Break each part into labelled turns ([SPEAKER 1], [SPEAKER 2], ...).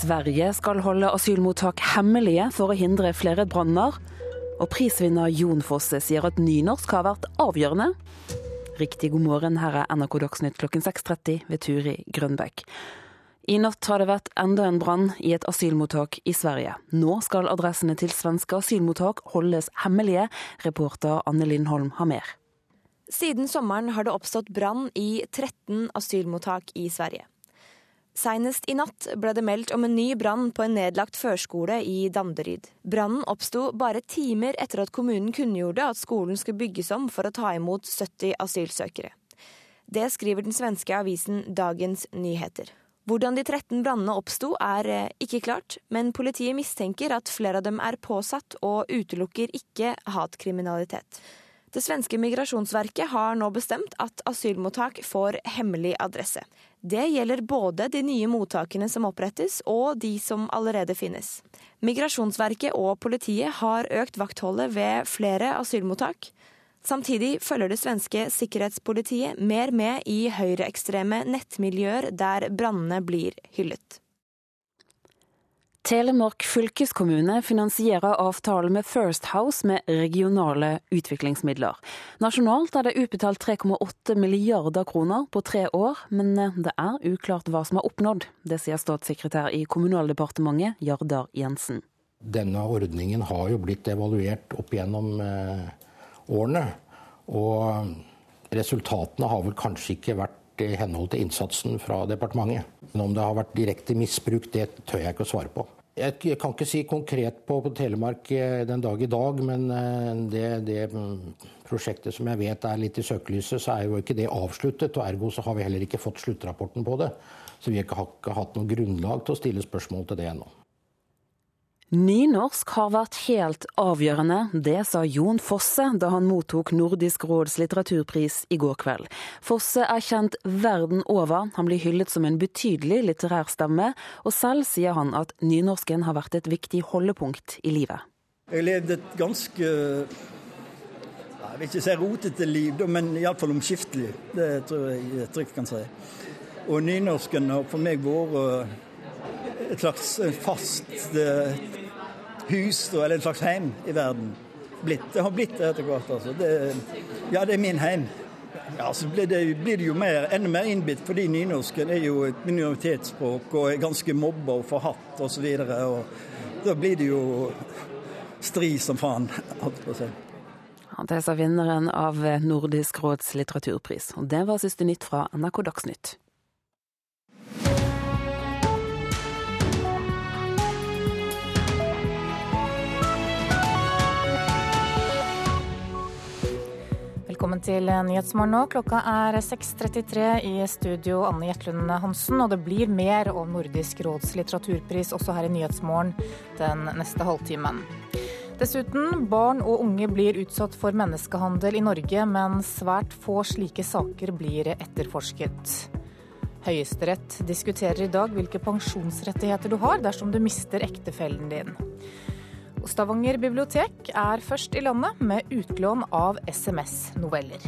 [SPEAKER 1] Sverige skal holde asylmottak hemmelige for å hindre flere branner. Og prisvinner Jon Fosse sier at nynorsk har vært avgjørende. Riktig god morgen, her er NRK Dagsnytt klokken 6.30 ved Turi Grønbekk. I natt har det vært enda en brann i et asylmottak i Sverige. Nå skal adressene til svenske asylmottak holdes hemmelige. Reporter Anne Lindholm har mer.
[SPEAKER 2] Siden sommeren har det oppstått brann i 13 asylmottak i Sverige. Senest i natt ble det meldt om en ny brann på en nedlagt førskole i Danderyd. Brannen oppsto bare timer etter at kommunen kunngjorde at skolen skulle bygges om for å ta imot 70 asylsøkere. Det skriver den svenske avisen Dagens Nyheter. Hvordan de 13 brannene oppsto er eh, ikke klart, men politiet mistenker at flere av dem er påsatt og utelukker ikke hatkriminalitet. Det svenske migrasjonsverket har nå bestemt at asylmottak får hemmelig adresse. Det gjelder både de nye mottakene som opprettes, og de som allerede finnes. Migrasjonsverket og politiet har økt vaktholdet ved flere asylmottak. Samtidig følger det svenske sikkerhetspolitiet mer med i høyreekstreme nettmiljøer der brannene blir hyllet.
[SPEAKER 1] Telemark fylkeskommune finansierer avtalen med First House med regionale utviklingsmidler. Nasjonalt er det utbetalt 3,8 milliarder kroner på tre år, men det er uklart hva som er oppnådd. Det sier statssekretær i Kommunaldepartementet Jardar Jensen.
[SPEAKER 3] Denne ordningen har jo blitt evaluert opp gjennom eh, årene. Og resultatene har vel kanskje ikke vært i henhold til innsatsen fra departementet. Men om det har vært direkte misbruk, det tør jeg ikke å svare på. Jeg kan ikke si konkret på, på Telemark eh, den dag i dag, men eh, det, det, prosjektet som jeg vet er litt i søkelyset, så er jo ikke det avsluttet. og Ergo så har vi heller ikke fått sluttrapporten på det. Så vi har ikke hatt noe grunnlag til å stille spørsmål til det ennå.
[SPEAKER 1] Nynorsk har vært helt avgjørende, det sa Jon Fosse da han mottok Nordisk råds litteraturpris i går kveld. Fosse er kjent verden over, han blir hyllet som en betydelig litterær stemme, og selv sier han at nynorsken har vært et viktig holdepunkt i livet.
[SPEAKER 4] Jeg levde et ganske jeg vil ikke si rotete liv, men iallfall omskiftelig. Det tror jeg trygt kan si. Og nynorsken har for meg vært et slags fast hus, eller en slags heim i verden. Blitt. Det har blitt det etter hvert. altså. Det, ja, det er min heim. Ja, så blir det, blir det jo mer, enda mer innbitt, fordi nynorsken er jo et minoritetsspråk og er ganske mobba og forhatt osv. Da blir det jo stri som faen.
[SPEAKER 1] Det sa vinneren av Nordisk råds litteraturpris. Og det var siste nytt fra NRK Dagsnytt.
[SPEAKER 5] Velkommen til Nyhetsmorgen nå. Klokka er 6.33 i studio, Anne Jetlund Hansen. Og det blir mer om Nordisk råds litteraturpris også her i Nyhetsmorgen den neste halvtimen. Dessuten, barn og unge blir utsatt for menneskehandel i Norge, men svært få slike saker blir etterforsket. Høyesterett diskuterer i dag hvilke pensjonsrettigheter du har dersom du mister ektefellen din. Stavanger bibliotek er først i landet med utlån av SMS-noveller.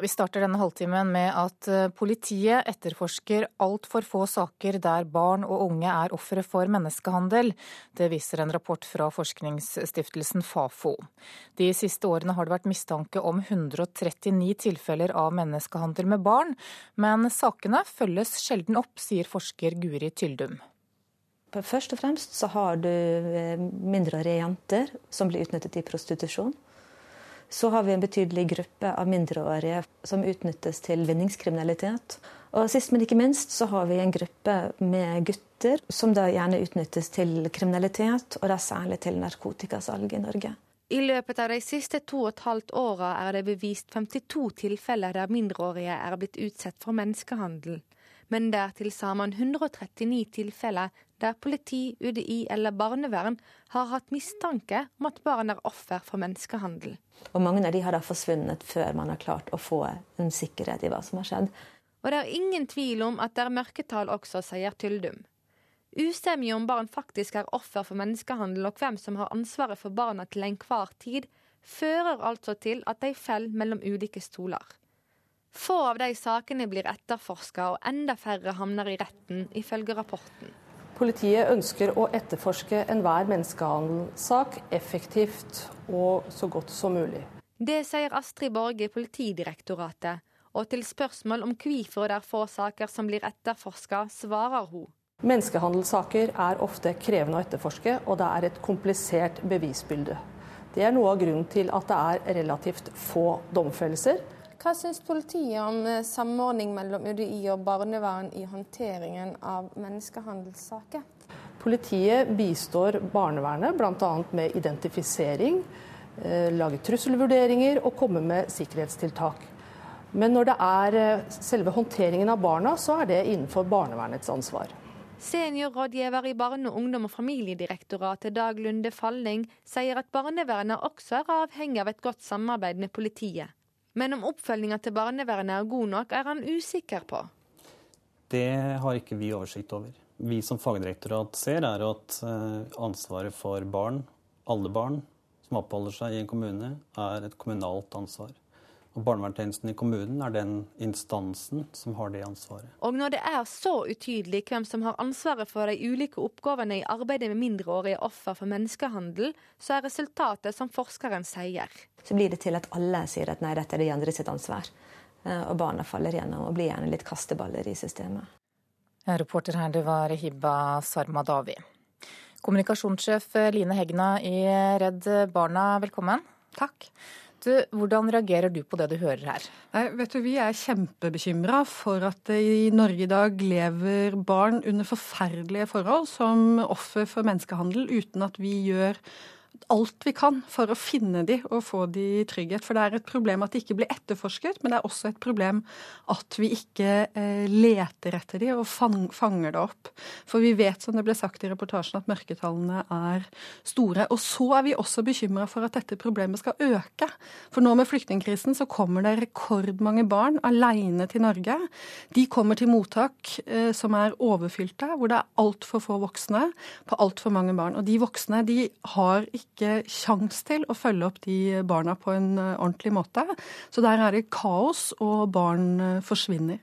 [SPEAKER 5] Vi starter denne halvtimen med at eh, politiet etterforsker altfor få saker der barn og unge er ofre for menneskehandel. Det viser en rapport fra forskningsstiftelsen Fafo. De siste årene har det vært mistanke om 139 tilfeller av menneskehandel med barn, men sakene følges sjelden opp, sier forsker Guri Tyldum.
[SPEAKER 6] Først og fremst så har du eh, mindreårige jenter som blir utnyttet i prostitusjon. Så har vi en betydelig gruppe av mindreårige som utnyttes til vinningskriminalitet. Og sist, men ikke minst, så har vi en gruppe med gutter som da gjerne utnyttes til kriminalitet, og da særlig til narkotikasalg i Norge.
[SPEAKER 7] I løpet av de siste to og et halvt åra er det bevist 52 tilfeller der mindreårige er blitt utsatt for menneskehandel men det er til sammen 139 tilfeller der politi, UDI eller barnevern har hatt mistanke om at barn er offer for menneskehandel.
[SPEAKER 6] Og Mange av de har da forsvunnet før man har klart å få en sikkerhet i hva som har skjedd.
[SPEAKER 7] Og det er ingen tvil om at det er mørketall også, sier Tyldum. Usemje om barn faktisk er offer for menneskehandel og hvem som har ansvaret for barna til enhver tid, fører altså til at de faller mellom ulike stoler. Få av de sakene blir etterforska, og enda færre havner i retten, ifølge rapporten.
[SPEAKER 8] Politiet ønsker å etterforske enhver menneskehandelssak effektivt og så godt som mulig.
[SPEAKER 7] Det sier Astrid Borge i Politidirektoratet. Og til spørsmål om hvorfor det er få saker som blir etterforska, svarer hun.
[SPEAKER 8] Menneskehandelssaker er ofte krevende å etterforske, og det er et komplisert bevisbilde. Det er noe av grunnen til at det er relativt få domfellelser.
[SPEAKER 9] Hva syns politiet om eh, samordning mellom UDI og barnevern i håndteringen av menneskehandelssaker?
[SPEAKER 8] Politiet bistår barnevernet bl.a. med identifisering, eh, lage trusselvurderinger og komme med sikkerhetstiltak. Men når det er eh, selve håndteringen av barna, så er det innenfor barnevernets ansvar.
[SPEAKER 7] Seniorrådgiver i Barne-, ungdom- og familiedirektoratet Dag Lunde Falling sier at barnevernet også er avhengig av et godt samarbeid med politiet. Men om oppfølginga til barnevernet er god nok, er han usikker på.
[SPEAKER 10] Det har ikke vi oversikt over. Vi som fagdirektorat ser er at eh, ansvaret for barn, alle barn som oppholder seg i en kommune, er et kommunalt ansvar. Og Barnevernstjenesten i kommunen er den instansen som har det ansvaret.
[SPEAKER 7] Og når det er så utydelig hvem som har ansvaret for de ulike oppgavene i arbeidet med mindreårige offer for menneskehandel, så er resultatet som forskeren sier.
[SPEAKER 6] Så blir det til at alle sier at nei, dette er de andre sitt ansvar. Eh, og barna faller gjennom og blir gjerne litt kasteballer i systemet.
[SPEAKER 5] Reporter her, det var Hibba Sarmadawi. Kommunikasjonssjef Line Hegna i Redd Barna, velkommen.
[SPEAKER 11] Takk.
[SPEAKER 5] Du, hvordan reagerer du på det du hører her?
[SPEAKER 11] Nei, vet du, Vi er kjempebekymra for at det i Norge i dag lever barn under forferdelige forhold som offer for menneskehandel, uten at vi gjør alt vi kan for å finne de og få de i trygghet. For det er et problem at de ikke blir etterforsket, men det er også et problem at vi ikke eh, leter etter de og fanger det opp. For vi vet, som det ble sagt i reportasjen, at mørketallene er store. Og så er vi også bekymra for at dette problemet skal øke. For nå med flyktningkrisen så kommer det rekordmange barn aleine til Norge. De kommer til mottak eh, som er overfylte, hvor det er altfor få voksne på altfor mange barn. Og de voksne de har ikke ikke kjangs til å følge opp de barna på en eh, ordentlig måte. Så der er det kaos, og barn eh, forsvinner.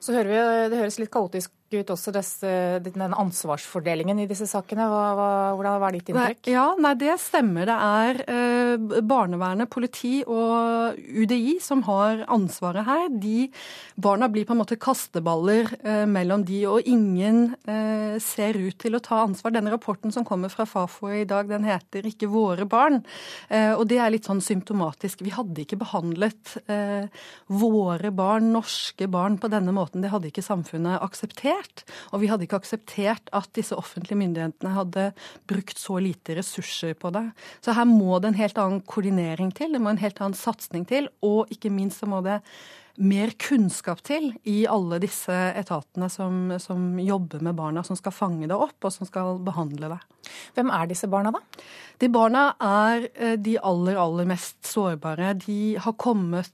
[SPEAKER 5] Så hører vi, Det høres litt kaotisk ut også disse, den ansvarsfordelingen i disse sakene. Hva, hva, hvordan var ditt inntrykk?
[SPEAKER 11] Nei, ja, nei, Det stemmer. Det er eh, barnevernet, politi og UDI som har ansvaret her. De Barna blir på en måte kasteballer eh, mellom de, og ingen eh, ser ut til å ta ansvar. Denne rapporten som kommer fra Fafo i dag, den heter 'Ikke våre barn'. Eh, og det er litt sånn symptomatisk. Vi hadde ikke behandlet eh, våre barn, norske barn, på denne måten. Det hadde ikke samfunnet akseptert akseptert. Og vi hadde ikke akseptert at disse offentlige myndighetene hadde brukt så lite ressurser på det. Så her må det en helt annen koordinering til, det må en helt annen satsing til, og ikke minst så må det mer kunnskap til i alle disse etatene som, som, jobber med barna, som skal fange det opp og som skal behandle det.
[SPEAKER 5] Hvem er disse barna, da?
[SPEAKER 11] De barna er eh, de aller, aller mest sårbare. De har kommet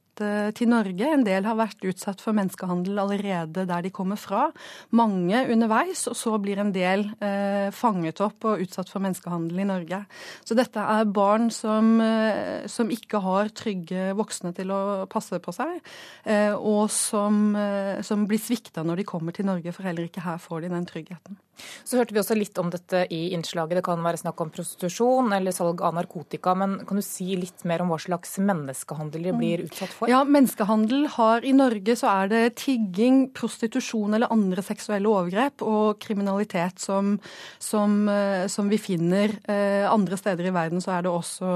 [SPEAKER 11] til Norge. En del har vært utsatt for menneskehandel allerede der de kommer fra. Mange underveis, og så blir en del eh, fanget opp og utsatt for menneskehandel i Norge. Så dette er barn som, eh, som ikke har trygge voksne til å passe på seg, eh, og som, eh, som blir svikta når de kommer til Norge, for heller ikke her får de den tryggheten.
[SPEAKER 5] Så hørte vi også litt om dette i innslaget. Det kan være snakk om prostitusjon eller salg av narkotika. Men kan du si litt mer om hva slags menneskehandel de blir utsatt for?
[SPEAKER 11] Ja, menneskehandel har I Norge så er det tigging, prostitusjon eller andre seksuelle overgrep og kriminalitet som, som, eh, som vi finner. Eh, andre steder i verden så er det også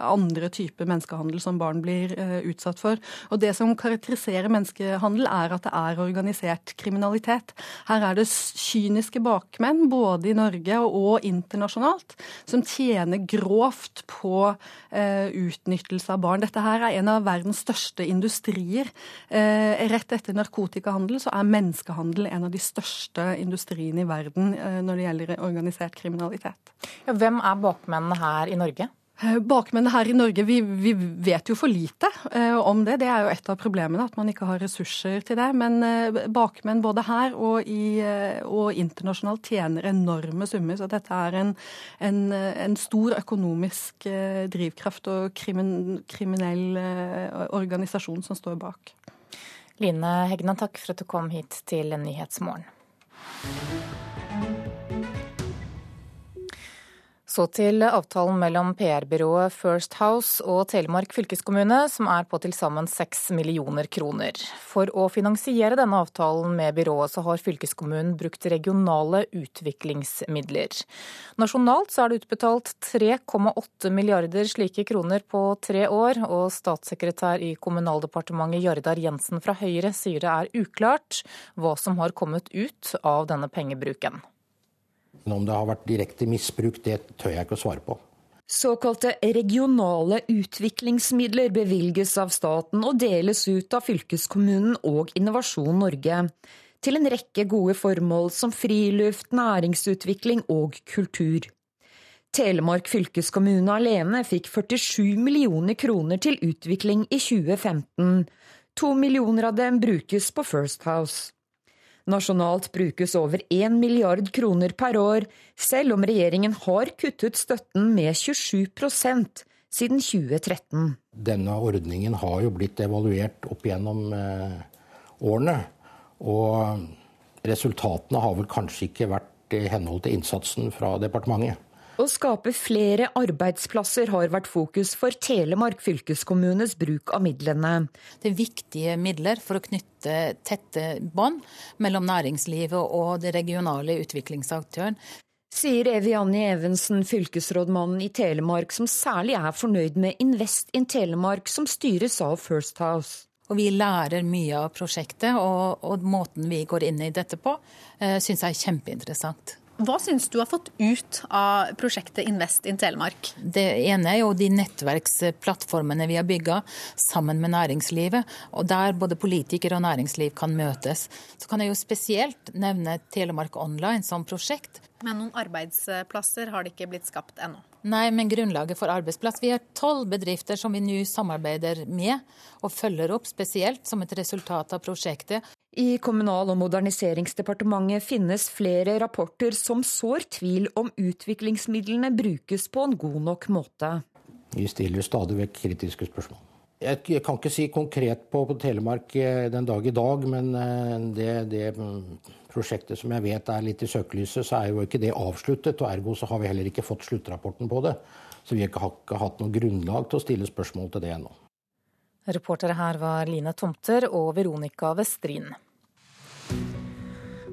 [SPEAKER 11] andre typer menneskehandel som barn blir eh, utsatt for. Og Det som karakteriserer menneskehandel, er at det er organisert kriminalitet. Her er det kyniske bak bakmenn, både i Norge og internasjonalt, som tjener grovt på eh, utnyttelse av barn. Dette her er en av verdens største industrier. Eh, rett etter narkotikahandel så er menneskehandel en av de største industriene i verden eh, når det gjelder organisert kriminalitet.
[SPEAKER 5] Ja, hvem er bakmennene her i Norge?
[SPEAKER 11] Eh, bakmennene her i Norge, vi, vi, vet jo for lite eh, om det. Det er jo et av problemene, at man ikke har ressurser til det. Men eh, bakmenn både her og, i, og, internasjonalt tjener enorme summer. Så dette er en, en, en stor økonomisk drivkraft og krimin, kriminell organisasjon som står bak.
[SPEAKER 5] Line Hegna, takk for at du kom hit til Nyhetsmorgen. Så til avtalen mellom PR-byrået First House og Telemark fylkeskommune, som er på til sammen seks millioner kroner. For å finansiere denne avtalen med byrået, så har fylkeskommunen brukt regionale utviklingsmidler. Nasjonalt så er det utbetalt 3,8 milliarder slike kroner på tre år, og statssekretær i Kommunaldepartementet Jardar Jensen fra Høyre sier det er uklart hva som har kommet ut av denne pengebruken.
[SPEAKER 3] Men om det har vært direkte misbruk, det tør jeg ikke å svare på.
[SPEAKER 12] Såkalte regionale utviklingsmidler bevilges av staten og deles ut av fylkeskommunen og Innovasjon Norge til en rekke gode formål som friluft, næringsutvikling og kultur. Telemark fylkeskommune alene fikk 47 millioner kroner til utvikling i 2015. To millioner av dem brukes på First House. Nasjonalt brukes over 1 milliard kroner per år, selv om regjeringen har kuttet støtten med 27% siden 2013.
[SPEAKER 3] Denne ordningen har jo blitt evaluert opp gjennom eh, årene. Og resultatene har vel kanskje ikke vært i henhold til innsatsen fra departementet.
[SPEAKER 12] Å skape flere arbeidsplasser har vært fokus for Telemark fylkeskommunes bruk av midlene.
[SPEAKER 13] Det er viktige midler for å knytte tette bånd mellom næringslivet og det regionale utviklingsaktøren.
[SPEAKER 12] Sier Evianni Evensen, fylkesrådmannen i Telemark, som særlig er fornøyd med Invest in Telemark, som styres av First House.
[SPEAKER 13] Og vi lærer mye av prosjektet, og, og måten vi går inn i dette på, eh, syns jeg er kjempeinteressant.
[SPEAKER 14] Hva syns du har fått ut av prosjektet Invest in Telemark?
[SPEAKER 13] Det ene er jo de nettverksplattformene vi har bygga sammen med næringslivet, og der både politikere og næringsliv kan møtes. Så kan jeg jo spesielt nevne Telemark Online som prosjekt.
[SPEAKER 14] Men noen arbeidsplasser har det ikke blitt skapt ennå?
[SPEAKER 13] Nei, men grunnlaget for arbeidsplass. Vi har tolv bedrifter som vi nå samarbeider med og følger opp spesielt som et resultat av prosjektet.
[SPEAKER 12] I Kommunal- og moderniseringsdepartementet finnes flere rapporter som sår tvil om utviklingsmidlene brukes på en god nok måte.
[SPEAKER 3] Vi stiller stadig vekk kritiske spørsmål. Jeg kan ikke si konkret på, på Telemark eh, den dag i dag, men eh, det, det prosjektet som jeg vet er litt i søkelyset, så er jo ikke det avsluttet. og Ergo så har vi heller ikke fått sluttrapporten på det. Så vi har ikke hatt noe grunnlag til å stille spørsmål til det ennå.
[SPEAKER 5] Reportere her var Line Tomter og Veronica Westrin.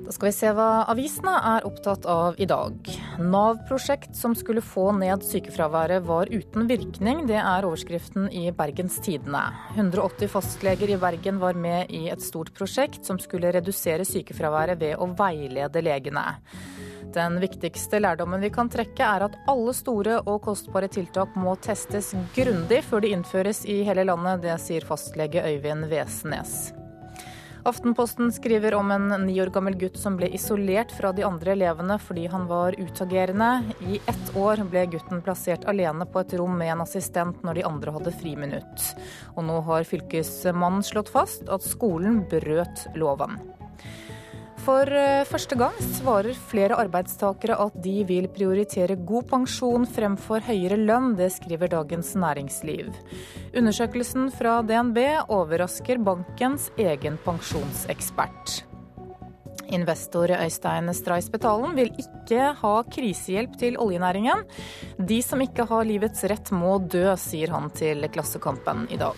[SPEAKER 5] Da skal vi se hva avisene er opptatt av i dag. Nav-prosjekt som skulle få ned sykefraværet var uten virkning. Det er overskriften i Bergens Tidende. 180 fastleger i Bergen var med i et stort prosjekt som skulle redusere sykefraværet ved å veilede legene. Den viktigste lærdommen vi kan trekke er at alle store og kostbare tiltak må testes grundig før de innføres i hele landet. Det sier fastlege Øyvind Vesenes. Aftenposten skriver om en ni år gammel gutt som ble isolert fra de andre elevene fordi han var utagerende. I ett år ble gutten plassert alene på et rom med en assistent når de andre hadde friminutt. Og nå har fylkesmannen slått fast at skolen brøt loven. For eh, første gang svarer flere arbeidstakere at de vil prioritere god pensjon fremfor høyere lønn. Det skriver Dagens Næringsliv. Undersøkelsen fra DNB overrasker bankens egen pensjonsekspert. Investor Øystein Stray vil ikke ha krisehjelp til oljenæringen. De som ikke har livets rett må dø, sier han til Klassekampen i dag.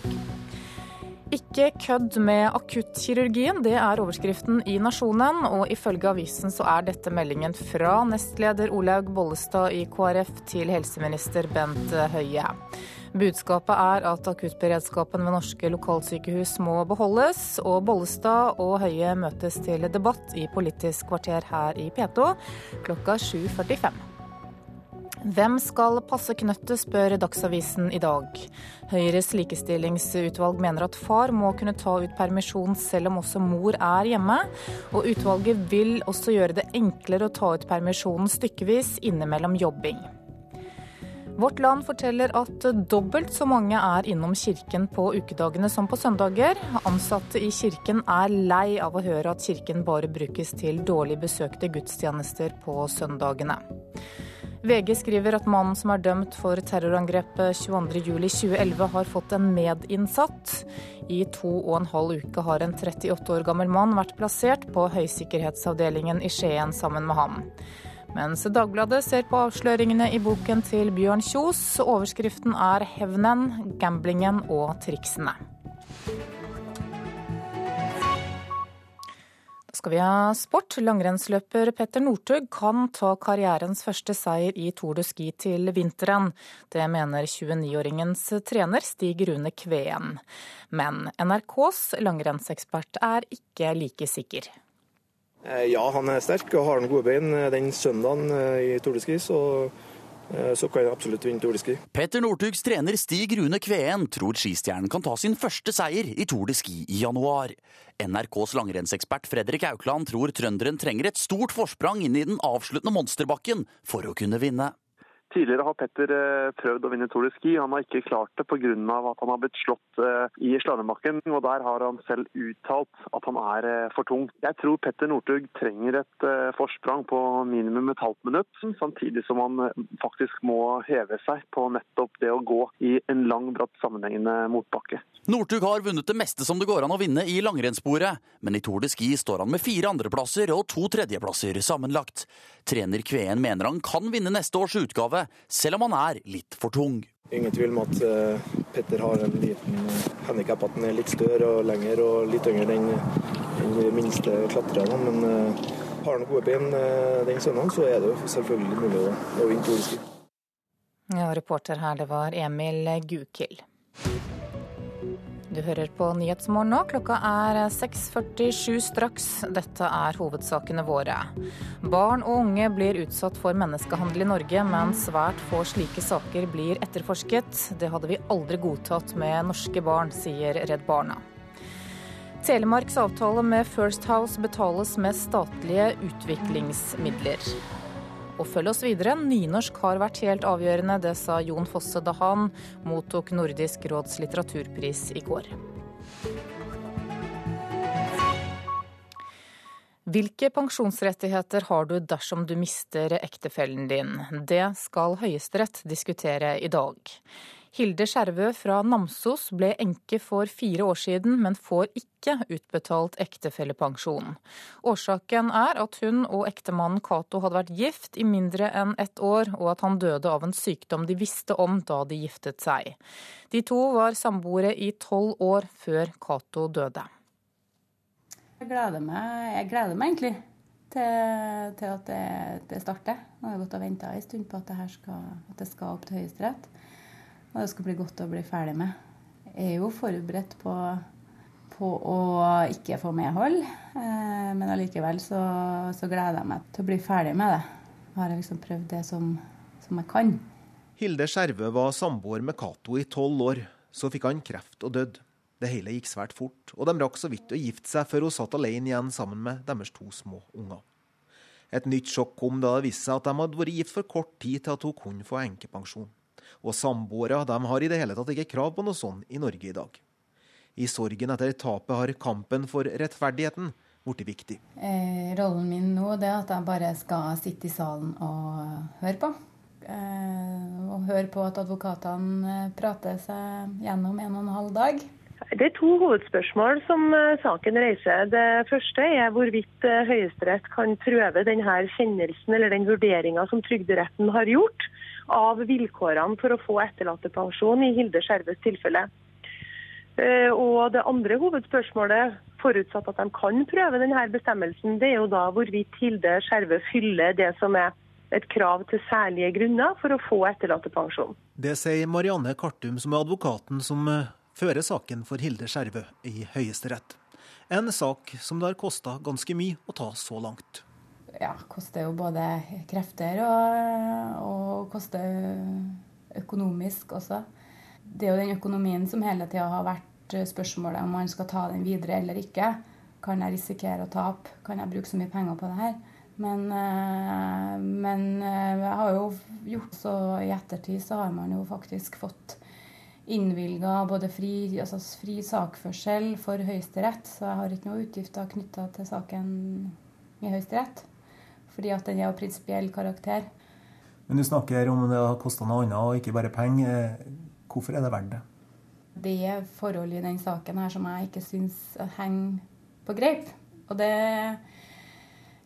[SPEAKER 5] Ikke kødd med akuttkirurgien, det er overskriften i Nasjonen. Og ifølge avisen så er dette meldingen fra nestleder Olaug Bollestad i KrF til helseminister Bent Høie. Budskapet er at akuttberedskapen ved norske lokalsykehus må beholdes, og Bollestad og Høie møtes til debatt i Politisk kvarter her i P2 klokka 7.45. Hvem skal passe knøttet, spør Dagsavisen i dag. Høyres likestillingsutvalg mener at far må kunne ta ut permisjon selv om også mor er hjemme. Og utvalget vil også gjøre det enklere å ta ut permisjonen stykkevis innimellom jobbing. Vårt Land forteller at dobbelt så mange er innom kirken på ukedagene som på søndager. Ansatte i kirken er lei av å høre at kirken bare brukes til dårlig besøkte gudstjenester på søndagene. VG skriver at mannen som er dømt for terrorangrepet 22.07.2011 har fått en medinnsatt. I to og en halv uke har en 38 år gammel mann vært plassert på høysikkerhetsavdelingen i Skien sammen med ham. Mens Dagbladet ser på avsløringene i boken til Bjørn Kjos. Overskriften er 'Hevnen, gamblingen og triksene'. Skal vi ha sport. Langrennsløper Petter Northug kan ta karrierens første seier i Tour de Ski til vinteren. Det mener 29-åringens trener Stig Rune Kveen. Men NRKs langrennsekspert er ikke like sikker.
[SPEAKER 15] Eh, ja, han er sterk og har noen gode bein. Den søndagen eh, i Tour de Ski så Eh, så kan jeg absolutt vinne Tour de Ski.
[SPEAKER 16] Petter Northugs trener Stig Rune Kveen tror skistjernen kan ta sin første seier i Tour de Ski i januar. NRKs langrennsekspert Fredrik Aukland tror trønderen trenger et stort forsprang inn i den avsluttende monsterbakken for å kunne vinne.
[SPEAKER 17] Tidligere har Petter eh, prøvd å vinne Tour de Ski. Han har ikke klart det pga. at han har blitt slått eh, i slalåmbakken. Og der har han selv uttalt at han er eh, for tung. Jeg tror Petter Northug trenger et forsprang på minimum et halvt minutt, samtidig som han faktisk må heve seg på nettopp det å gå i en lang, bratt sammenhengende motbakke.
[SPEAKER 16] Northug har vunnet det meste som det går an å vinne i langrennssporet, men i Tour de Ski står han med fire andreplasser og to tredjeplasser sammenlagt. Trener Kveen mener han kan vinne neste års utgave, selv om han er litt for tung.
[SPEAKER 15] Ingen tvil om at uh, Petter har en liten uh, handikap, at han er litt større og lengre og litt yngre enn de minste klatrerne. Men uh, har han gode bein uh, den søndagen, så er det jo selvfølgelig mulig å, å vinne to
[SPEAKER 5] Ja, reporter her, det var Emil Gukild. Du hører på Nyhetsmorgen nå. Klokka er 6.47 straks. Dette er hovedsakene våre. Barn og unge blir utsatt for menneskehandel i Norge, men svært få slike saker blir etterforsket. Det hadde vi aldri godtatt med norske barn, sier Redd Barna. Telemarks avtale med First House betales med statlige utviklingsmidler. Og følg oss videre. Nynorsk har vært helt avgjørende, det sa Jon Fosse da han mottok Nordisk råds litteraturpris i går. Hvilke pensjonsrettigheter har du dersom du mister ektefellen din? Det skal Høyesterett diskutere i dag. Hilde Skjervø fra Namsos ble enke for fire år siden, men får ikke utbetalt ektefellepensjon. Årsaken er at hun og ektemannen Cato hadde vært gift i mindre enn ett år, og at han døde av en sykdom de visste om da de giftet seg. De to var samboere i tolv år før Cato døde.
[SPEAKER 18] Jeg gleder meg, jeg gleder meg egentlig til, til at det, det, starter. Nå har jeg gått og venta en stund på at det, skal, at det skal opp til Høyesterett. Og det skal bli godt å bli ferdig med. Jeg er jo forberedt på, på å ikke få medhold, eh, men allikevel så, så, gleder jeg meg til å bli ferdig med det. Jeg har liksom prøvd det som, som jeg kan.
[SPEAKER 19] Hilde Skjervø var samboer med Cato i tolv år. Så fikk han kreft og døde. Det hele gikk svært fort, og de rakk så vidt å gifte seg før hun satt alene igjen sammen med deres to små unger. Et nytt sjokk kom da det viste seg at de hadde vært gift for kort tid til at hun kunne få enkepensjon og samboere de har i det hele tatt ikke krav på noe sånt i Norge i dag. I sorgen etter tapet har kampen for rettferdigheten blitt viktig.
[SPEAKER 18] Eh, rollen min nå er at jeg bare skal sitte i salen og høre på. Eh, og høre på at advokatene eh, prater seg gjennom en og en halv dag.
[SPEAKER 20] Det er to hovedspørsmål som eh, saken reiser. Det første er hvorvidt eh, Høyesterett kan prøve denne kjennelsen eller den vurderinga som Trygderetten har gjort av vilkårene for å få etterlattepensjon i Hilde Skjerves tilfelle. Eh, og Det andre hovedspørsmålet, forutsatt at de kan prøve denne bestemmelsen, det er jo da hvorvidt Hilde Skjerve fyller det som er et krav til særlige grunner for å få etterlattepensjon.
[SPEAKER 19] Det sier Marianne Kartum, som er advokaten som eh, fører saken for Hilde Skjerve i Høyesterett. En sak som det har kosta ganske mye å ta så langt
[SPEAKER 18] ja, koster jo både krefter og, og koster økonomisk også. Det er jo den økonomien som hele tida har vært spørsmålet om man skal ta den videre eller ikke. Kan jeg risikere å tape? Kan jeg bruke så mye penger på det her? Men, eh, men eh, jeg har jo gjort så i ettertid så har man jo faktisk fått innvilga både fri, altså fri sakførsel for Høyesterett, så jeg har ikke noe utgifter knytta til saken i Høyesterett fordi at den er av prinsipiell karakter.
[SPEAKER 21] Men du snakker om det har kosta noe annet og ikke bare penger. Hvorfor er det verdt det?
[SPEAKER 18] Det er forhold i den saken her som jeg ikke syns henger på greip. Og det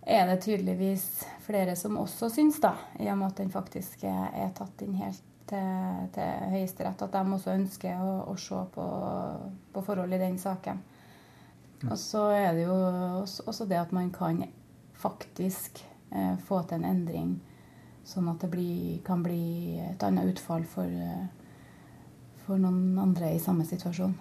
[SPEAKER 18] er det tydeligvis flere som også syns, da, i og med at den faktisk er, tatt inn helt til, til Høyesterett. At de også ønsker å, å se på, på forhold i den saken. Mm. Og så er det jo også, det at man kan faktisk eh, få til en endring, sånn at det blir, kan bli et annet utfall for, eh, for noen andre i samme situasjon.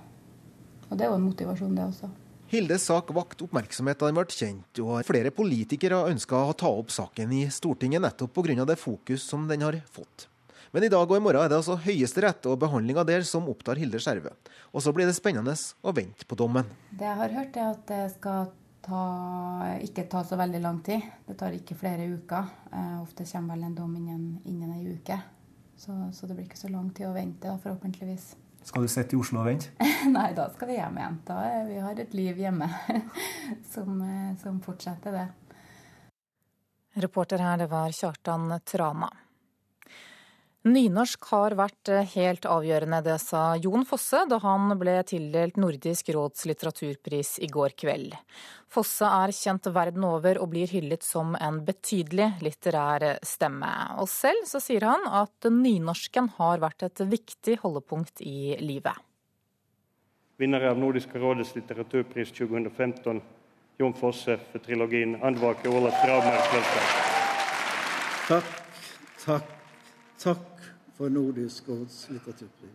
[SPEAKER 18] Og det er jo en motivasjon, det også.
[SPEAKER 19] Hildes sak vakte oppmerksomhet da den ble kjent, og flere politikere ønska å ta opp saken i Stortinget nettopp pga. det fokus som den har fått. Men i dag og i morgen er det altså Høyesterett og behandlinga der som opptar Hilde Skjerve. Og så blir det spennende å vente på dommen.
[SPEAKER 18] Det jeg har hørt, er at det skal ta, ikke ta så veldig lang tid. Det tar ikke flere uker. Eh, ofte kommer vel en dom innen, innen ei uke. Så, så, det blir ikke så lang tid å vente, da, forhåpentligvis.
[SPEAKER 21] Skal du sitte i Oslo og vente?
[SPEAKER 18] Nei, da skal vi hjem igjen. Da vi har et liv hjemme som, eh, som fortsetter det.
[SPEAKER 5] Reporter her, det var Kjartan Trana. Nynorsk har vært eh, helt avgjørende, det sa Jon Fosse da han ble tildelt Nordisk råds litteraturpris i går kveld. Fosse er kjent verden over og blir hyllet som en betydelig litterær stemme. Og selv så sier han at nynorsken har vært et viktig holdepunkt i livet.
[SPEAKER 22] Vinner av Nordisk rådets litteraturpris 2015, Jon Fosse for trilogien 'Andvake Olas Ravmærkvelta'.
[SPEAKER 4] Takk, takk, takk for Nordisk råds litteraturpris.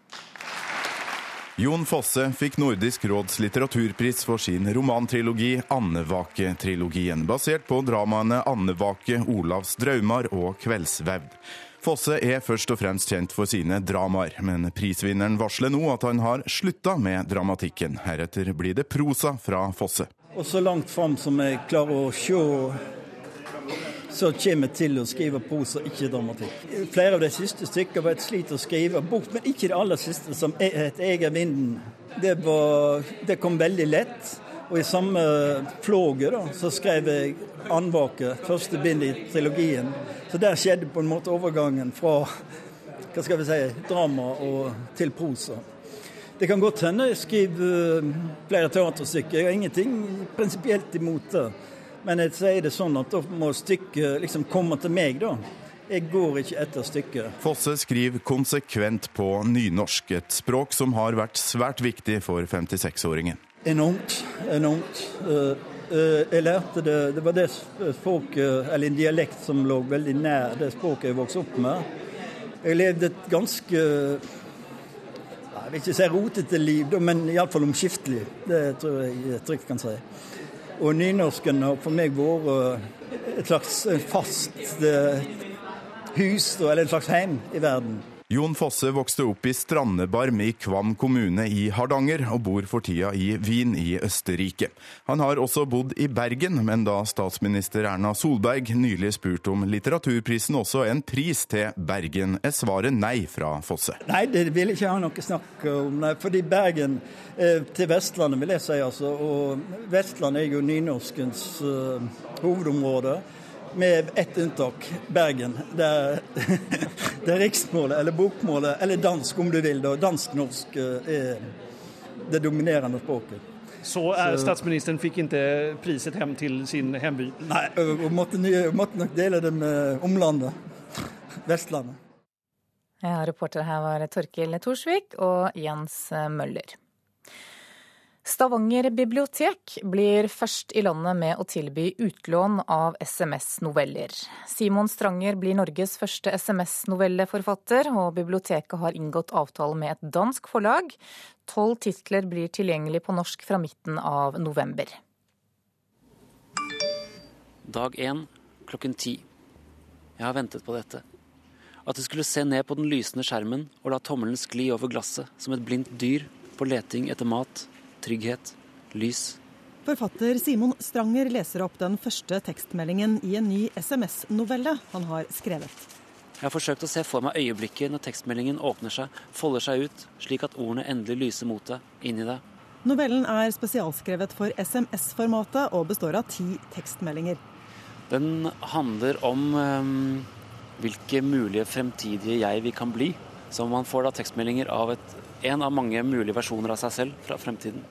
[SPEAKER 23] Jon Fosse fikk Nordisk råds litteraturpris for sin romantrilogi Andevake-trilogien, basert på dramaene Andevake, Olavs draumar og Kveldsvevd. Fosse er først og fremst kjent for sine dramaer, men prisvinneren varsler nå at han har slutta med dramatikken. Heretter blir det prosa fra Fosse.
[SPEAKER 4] Og så langt fram som jeg klarer å se så kommer jeg til å skrive prosa, ikke dramatikk. Flere av de siste stykkene var et slit å skrive bort, men ikke det aller siste, som het 'Eger vinden'. Det, var, det kom veldig lett. Og i samme floget da, så skrev jeg 'Andvake', første bind i trilogien. Så der skjedde på en måte overgangen fra hva skal vi si, drama og til prosa. Det kan godt hende jeg skriver flere teaterstykker. Jeg har ingenting prinsipielt imot det. Men jeg sier det sånn at da må stykket liksom komme til meg, da. Jeg går ikke etter stykket.
[SPEAKER 23] Fosse skriver konsekvent på nynorsk, et språk som har vært svært viktig for 56-åringen.
[SPEAKER 4] Enormt. Enormt. Eh, eh, jeg lærte det Det var det språket, eller en dialekt som lå veldig nær det språket jeg vokste opp med. Jeg levde et ganske jeg vil ikke si rotete liv, men iallfall omskiftelig. Det tror jeg jeg trygt kan si. Og nynorsken har for meg vært et slags fast eh, hus, eller et slags heim i verden.
[SPEAKER 23] Jon Fosse vokste opp i Strandebarm i Kvam kommune i Hardanger, og bor for tida i Wien i Østerrike. Han har også bodd i Bergen, men da statsminister Erna Solberg nylig spurte om litteraturprisen også en pris til Bergen, er svaret nei fra Fosse.
[SPEAKER 4] Nei, det vil ikke ha noe snakk om. Nei, fordi Bergen eh, til Vestlandet, vil jeg si. altså, Og Vestlandet er jo nynorskens eh, hovedområde med ett unntak, Bergen. Der, det er riksmålet, eller bokmålet, eller dansk om du vil. Dansk-norsk eh, er det dominerende språket.
[SPEAKER 24] Så, er, Så statsministeren fikk ikke priset hjem til sin hjemby?
[SPEAKER 4] Nei, og måtte, måtte nok dele det med omlandet. Vestlandet.
[SPEAKER 5] Ja, reporter her var Torkil Thorsvik og Jens Møller. Stavanger bibliotek blir først i landet med å tilby utlån av SMS-noveller. Simon Stranger blir Norges første SMS-novelleforfatter, og biblioteket har inngått avtale med et dansk forlag. Tolv titler blir tilgjengelig på norsk fra midten av november.
[SPEAKER 25] Dag én klokken ti. Jeg har ventet på dette. At jeg skulle se ned på den lysende skjermen og la tommelen skli over glasset som et blindt dyr på leting etter mat trygghet, lys.
[SPEAKER 26] Forfatter Simon Stranger leser opp den første tekstmeldingen i en ny SMS-novelle han har skrevet.
[SPEAKER 25] Jeg har forsøkt å se for meg øyeblikket når tekstmeldingen åpner seg, folder seg ut, slik at ordene endelig lyser mot deg, inn i deg.
[SPEAKER 26] Novellen er spesialskrevet for SMS-formatet og består av ti tekstmeldinger.
[SPEAKER 25] Den handler om um, hvilke mulige fremtidige jeg vi kan bli. Så man får da tekstmeldinger av et, en av mange mulige versjoner av seg selv fra fremtiden.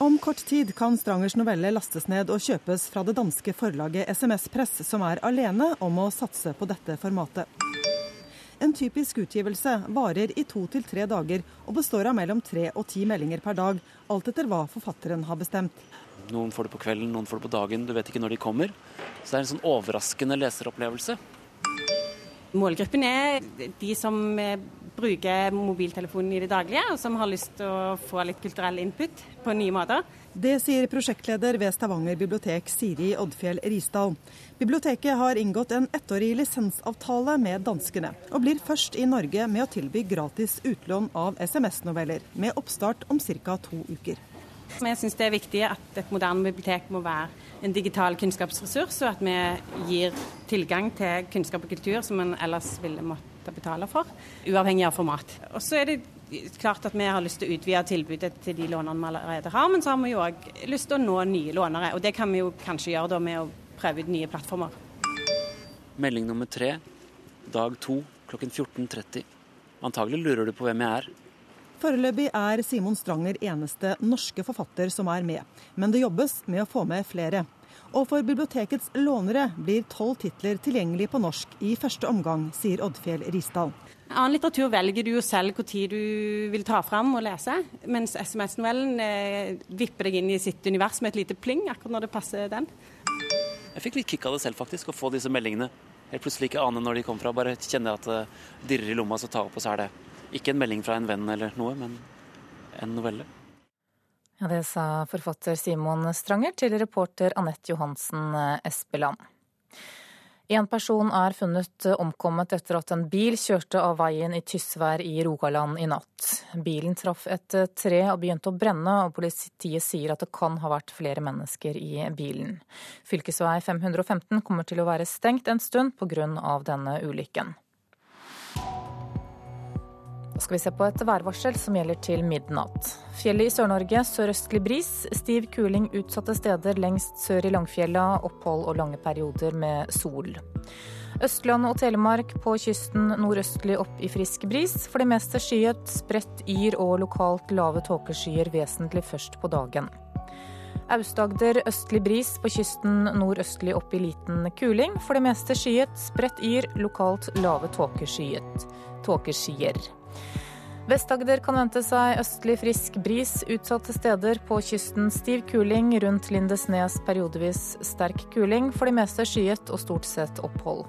[SPEAKER 26] Om kort tid kan Strangers novelle lastes ned og kjøpes fra det danske forlaget SMS Press, som er alene om å satse på dette formatet. En typisk utgivelse varer i to til tre dager og består av mellom tre og ti meldinger per dag, alt etter hva forfatteren har bestemt.
[SPEAKER 25] Noen får det på kvelden, noen får det på dagen, du vet ikke når de kommer. Så det er en sånn overraskende leseropplevelse.
[SPEAKER 27] Målgruppen er de som eh, bruker mobiltelefonen i det daglige, og som har lyst til å få litt kulturell input på nye måter.
[SPEAKER 26] Det sier prosjektleder ved Stavanger bibliotek, Siri Oddfjell Risdal. Biblioteket har inngått en ettårig lisensavtale med danskene, og blir først i Norge med å tilby gratis utlån av SMS-noveller, med oppstart om ca. to uker.
[SPEAKER 27] Jeg syns det er viktig at et moderne bibliotek må være en digital kunnskapsressurs, og at vi gir tilgang til kunnskap og kultur som en ellers ville måtte betale for, uavhengig av format. Og så er det klart at vi har lyst til å utvide tilbudet til de lånerne vi allerede har, men så har vi jo òg lyst til å nå nye lånere. Og det kan vi jo kanskje gjøre da med å prøve ut nye plattformer.
[SPEAKER 25] Melding nummer tre, dag to klokken 14.30. Antagelig lurer du på hvem jeg er.
[SPEAKER 26] Foreløpig er Simon Stranger eneste norske forfatter som er med, men det jobbes med å få med flere. Og for bibliotekets lånere blir tolv titler tilgjengelig på norsk i første omgang, sier Oddfjell Risdal.
[SPEAKER 27] Annen litteratur velger du jo selv hvor tid du vil ta fram og lese, mens SMS-novellen eh, vipper deg inn i sitt univers med et lite pling akkurat når det passer den.
[SPEAKER 25] Jeg fikk litt kick av det selv, faktisk, å få disse meldingene. Helt plutselig ikke ane når de kom fra, bare kjenne at det dirrer i lomma, så ta opp, og så er det ikke en melding fra en venn eller noe, men en novelle.
[SPEAKER 5] Ja, Det sa forfatter Simon Stranger til reporter Anette Johansen Espeland. En person er funnet omkommet etter at en bil kjørte av veien i Tysvær i Rogaland i natt. Bilen traff et tre og begynte å brenne, og politiet sier at det kan ha vært flere mennesker i bilen. Fylkesvei 515 kommer til å være stengt en stund pga. denne ulykken. Da skal vi se på et værvarsel som gjelder til midnatt. Fjellet i Sør-Norge sørøstlig bris, stiv kuling utsatte steder lengst sør i Langfjella, opphold og lange perioder med sol. Østlandet og Telemark på kysten nordøstlig opp i frisk bris. For det meste skyet, spredt yr og lokalt lave tåkeskyer vesentlig først på dagen. Aust-Agder østlig bris, på kysten nordøstlig opp i liten kuling. For det meste skyet, spredt yr, lokalt lave tåkeskyer. Vest-Agder kan vente seg østlig frisk bris utsatte steder. På kysten stiv kuling, rundt Lindesnes periodevis sterk kuling. For det meste skyet og stort sett opphold.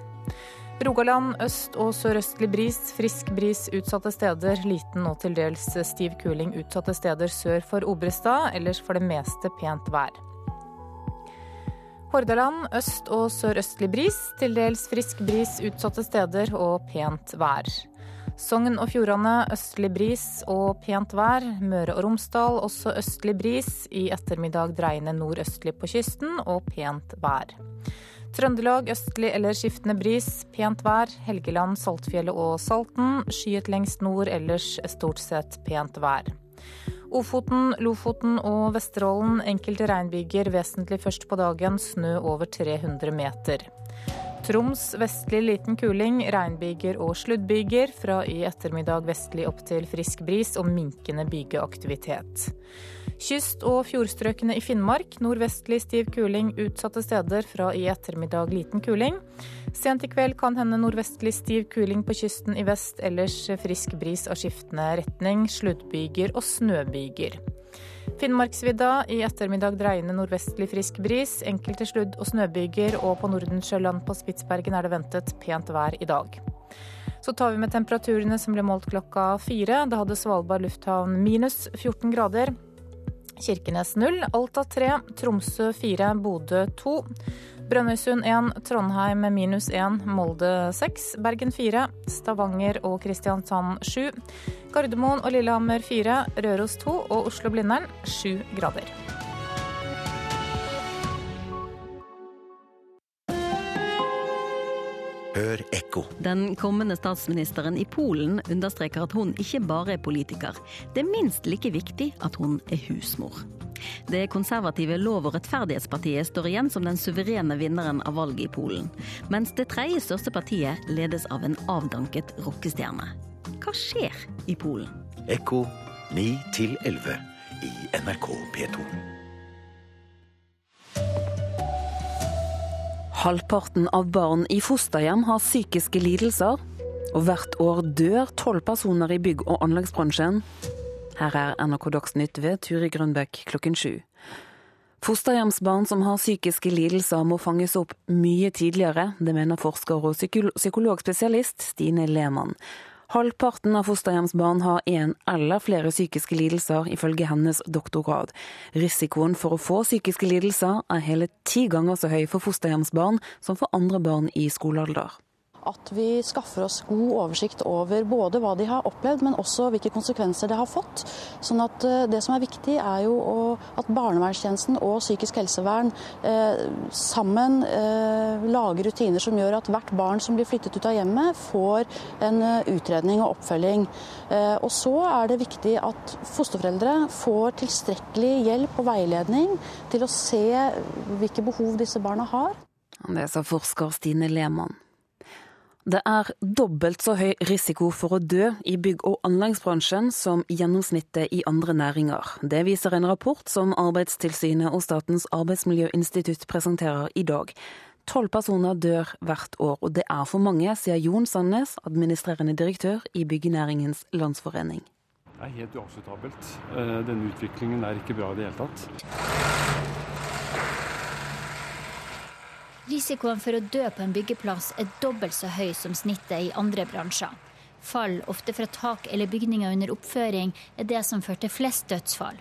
[SPEAKER 5] Rogaland øst- og sørøstlig bris, frisk bris utsatte steder. Liten og til dels stiv kuling utsatte steder sør for Obrestad. Ellers for det meste pent vær. Hordaland øst- og sørøstlig bris, til dels frisk bris utsatte steder og pent vær. Sogn og Fjordane østlig bris og pent vær. Møre og Romsdal også østlig bris. I ettermiddag dreiende nordøstlig på kysten og pent vær. Trøndelag østlig eller skiftende bris, pent vær. Helgeland, Saltfjellet og Salten. Skyet lengst nord, ellers stort sett pent vær. Ofoten, Lofoten og Vesterålen enkelte regnbyger vesentlig først på dagen. Snø over 300 meter. Troms vestlig liten kuling, regnbyger og sluddbyger. Fra i ettermiddag vestlig opp til frisk bris og minkende bygeaktivitet. Kyst- og fjordstrøkene i Finnmark nordvestlig stiv kuling utsatte steder. Fra i ettermiddag liten kuling. Sent i kveld kan hende nordvestlig stiv kuling på kysten i vest, ellers frisk bris av skiftende retning, sluddbyger og snøbyger. Finnmarksvidda i ettermiddag dreiende nordvestlig frisk bris. Enkelte sludd- og snøbyger, og på Nordensjøland på Spitsbergen er det ventet pent vær i dag. Så tar vi med temperaturene som ble målt klokka fire. Da hadde Svalbard lufthavn minus 14 grader. Kirkenes null, Alta tre, Tromsø fire, Bodø 2. Brønnøysund 1, Trondheim minus 1, Molde 6, Bergen 4, Stavanger og Kristiansand 7, Gardermoen og Lillehammer 4, Røros 2 og Oslo-Blindern 7 grader.
[SPEAKER 28] Hør ekko.
[SPEAKER 29] Den kommende statsministeren i Polen understreker at hun ikke bare er politiker. Det er minst like viktig at hun er husmor.
[SPEAKER 30] Det konservative Lov- og rettferdighetspartiet står igjen som den suverene vinneren av valget i Polen. Mens det tredje største partiet ledes av en avdanket rockestjerne. Hva skjer i Polen?
[SPEAKER 21] Ekko 9 11 i NRK P2.
[SPEAKER 1] Halvparten av barn i fosterhjem har psykiske lidelser. Og hvert år dør tolv personer i bygg- og anleggsbransjen. Her er NRK Dagsnytt ved Turi Grønbekk klokken sju. Fosterhjemsbarn som har psykiske lidelser må fanges opp mye tidligere. Det mener forsker og psykologspesialist Stine Lehmann. Halvparten av fosterhjemsbarn har én eller flere psykiske lidelser, ifølge hennes doktorgrad. Risikoen for å få psykiske lidelser er hele ti ganger så høy for fosterhjemsbarn som for andre barn i skolealder
[SPEAKER 31] at vi skaffer oss god oversikt over både hva de har opplevd, men også hvilke konsekvenser det har fått. Sånn at Det som er viktig, er jo at barnevernstjenesten og psykisk helsevern eh, sammen eh, lager rutiner som gjør at hvert barn som blir flyttet ut av hjemmet, får en utredning og oppfølging. Eh, og så er det viktig at fosterforeldre får tilstrekkelig hjelp og veiledning til å se hvilke behov disse barna har.
[SPEAKER 1] Det sa forsker Stine Lehmann. Det er dobbelt så høy risiko for å dø i bygg- og anleggsbransjen som gjennomsnittet i andre næringer. Det viser en rapport som Arbeidstilsynet og Statens arbeidsmiljøinstitutt presenterer i dag. Tolv personer dør hvert år, og det er for mange, sier Jon Sandnes, administrerende direktør i Byggenæringens Landsforening.
[SPEAKER 32] Det er helt uakseptabelt. Eh, denne utviklingen er ikke bra i det hele tatt.
[SPEAKER 33] Risikoen for å dø på en byggeplass er dobbelt så høy som snittet i andre bransjer. Fall, ofte fra tak eller bygninger under oppføring, er det som fører til flest dødsfall.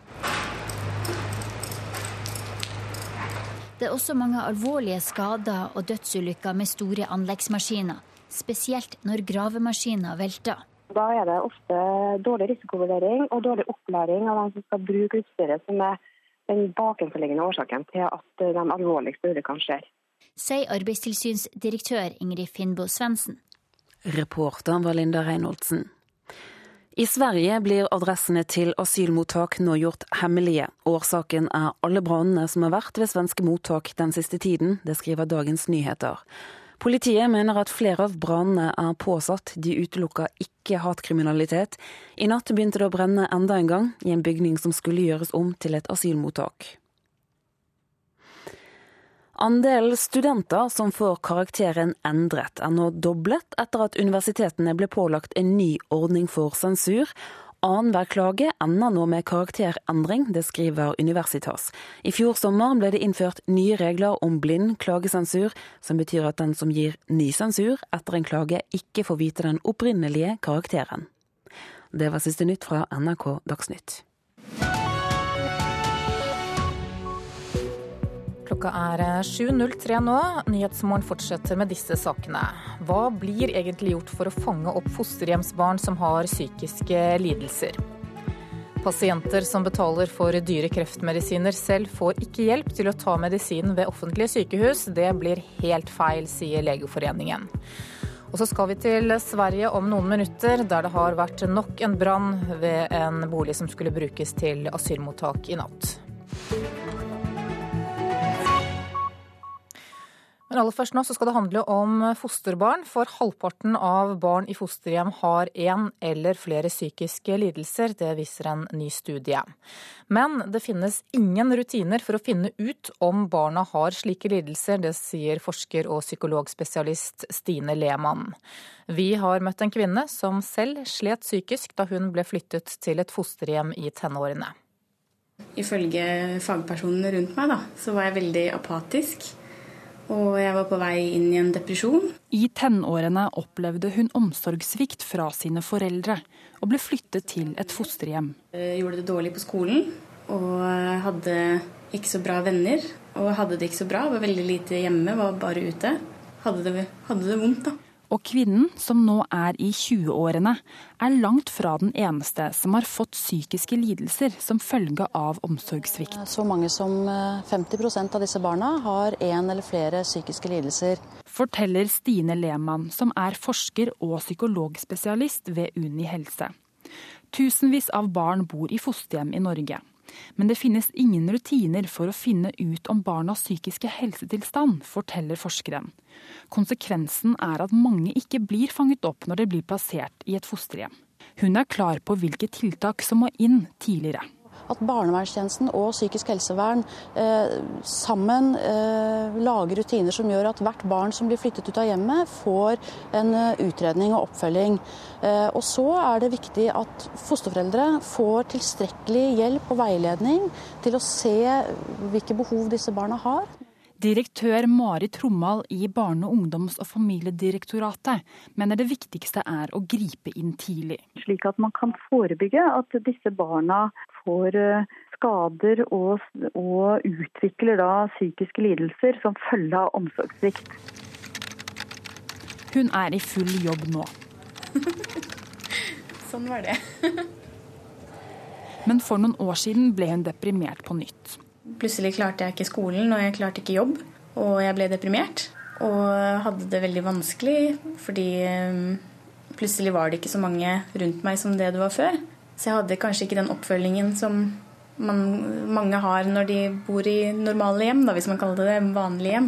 [SPEAKER 33] Det er også mange alvorlige skader og dødsulykker med store anleggsmaskiner. Spesielt når gravemaskiner velter.
[SPEAKER 34] Da er det ofte dårlig risikovurdering og dårlig opplæring av dem som skal bruke utstyret, som er den bakenforliggende årsaken til at de alvorligste ulykkene skjer
[SPEAKER 33] sier arbeidstilsynsdirektør Ingrid Finnbo Svendsen.
[SPEAKER 1] Reporter var Linda Reinholdsen. I Sverige blir adressene til asylmottak nå gjort hemmelige. Årsaken er alle brannene som har vært ved svenske mottak den siste tiden, det skriver Dagens Nyheter. Politiet mener at flere av brannene er påsatt, de utelukker ikke hatkriminalitet. I natt begynte det å brenne enda en gang, i en bygning som skulle gjøres om til et asylmottak. Andelen studenter som får karakteren endret, er nå doblet etter at universitetene ble pålagt en ny ordning for sensur. Annenhver klage ender nå med karakterendring, det skriver Universitas. I fjor sommer ble det innført nye regler om blind klagesensur, som betyr at den som gir ny sensur etter en klage, ikke får vite den opprinnelige karakteren. Det var siste nytt fra NRK Dagsnytt.
[SPEAKER 5] Klokka er 7.03 nå. Nyhetsmorgen fortsetter med disse sakene. Hva blir egentlig gjort for å fange opp fosterhjemsbarn som har psykiske lidelser? Pasienter som betaler for dyre kreftmedisiner selv, får ikke hjelp til å ta medisinen ved offentlige sykehus. Det blir helt feil, sier Legeforeningen. Og så skal vi til Sverige om noen minutter, der det har vært nok en brann ved en bolig som skulle brukes til asylmottak i natt. Men aller først nå så skal det handle om fosterbarn, for halvparten av barn i fosterhjem har én eller flere psykiske lidelser. Det viser en ny studie. Men det finnes ingen rutiner for å finne ut om barna har slike lidelser. Det sier forsker og psykologspesialist Stine Lehmann. Vi har møtt en kvinne som selv slet psykisk da hun ble flyttet til et fosterhjem i tenårene.
[SPEAKER 35] Ifølge fagpersonene rundt meg da, så var jeg veldig apatisk og jeg var på vei inn i en depresjon.
[SPEAKER 36] I tenårene opplevde hun omsorgssvikt fra sine foreldre, og ble flyttet til et fosterhjem.
[SPEAKER 35] Jeg gjorde det dårlig på skolen, og hadde ikke så bra venner. Og hadde det ikke så bra, var veldig lite hjemme, var bare ute. Hadde det, hadde det vondt, da.
[SPEAKER 36] Og kvinnen, som nå er i 20-årene, er langt fra den eneste som har fått psykiske lidelser som følge av omsorgssvikt.
[SPEAKER 31] Så mange som 50 eh, av disse barna har én eller flere psykiske lidelser.
[SPEAKER 36] Forteller Stine Lehmann, som er forsker og psykologspesialist ved Uni helse. Tusenvis av barn bor i fosterhjem i Norge. Men det finnes ingen rutiner for å finne ut om barnas psykiske helsetilstand, forteller forskeren. Konsekvensen er at mange ikke blir fanget opp når de blir plassert i et fosterhjem. Hun er klar på hvilke tiltak som må inn tidligere
[SPEAKER 31] at barnevernstjenesten og psykisk helsevern eh, sammen eh, lager rutiner som gjør at hvert barn som blir flyttet ut av hjemmet, får en uh, utredning og oppfølging. Eh, og så er det viktig at fosterforeldre får tilstrekkelig hjelp og veiledning til å se hvilke behov disse barna har.
[SPEAKER 36] Direktør Mari Trommal i Barne-, ungdoms- og familiedirektoratet mener det viktigste er å gripe inn tidlig.
[SPEAKER 35] Slik at man kan forebygge at disse barna får eh, skader og, og utvikler da psykiske lidelser som følge av omsorgssvikt.
[SPEAKER 36] Hun er i full jobb nå.
[SPEAKER 27] sånn var det.
[SPEAKER 36] Men for noen år siden ble hun deprimert på nytt.
[SPEAKER 27] Plutselig klarte jeg ikke skolen, og jeg klarte ikke jobb. Og jeg ble deprimert. Og hadde det veldig vanskelig, fordi eh, plutselig var det ikke så mange rundt meg som det det var før. Så jeg hadde kanskje ikke den oppfølgingen som man, mange har når de bor i normale hjem, da, hvis man kaller det det, vanlige hjem.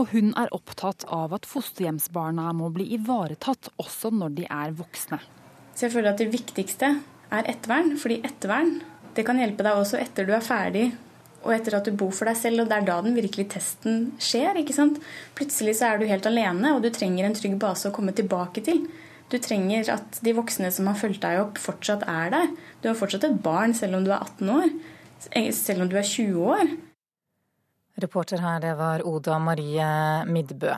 [SPEAKER 36] Og hun er opptatt av at fosterhjemsbarna må bli ivaretatt også når de er voksne.
[SPEAKER 27] Så jeg føler at det viktigste er ettervern, fordi ettervern det kan hjelpe deg også etter du er ferdig og etter at du bor for deg selv, og det er da den virkelige testen skjer. ikke sant? Plutselig så er du helt alene, og du trenger en trygg base å komme tilbake til. Du trenger at de voksne som har fulgt deg opp, fortsatt er der. Du er fortsatt et barn selv om du er 18 år. Selv om du er 20 år.
[SPEAKER 5] Reporter her, det var Oda Marie Midbø.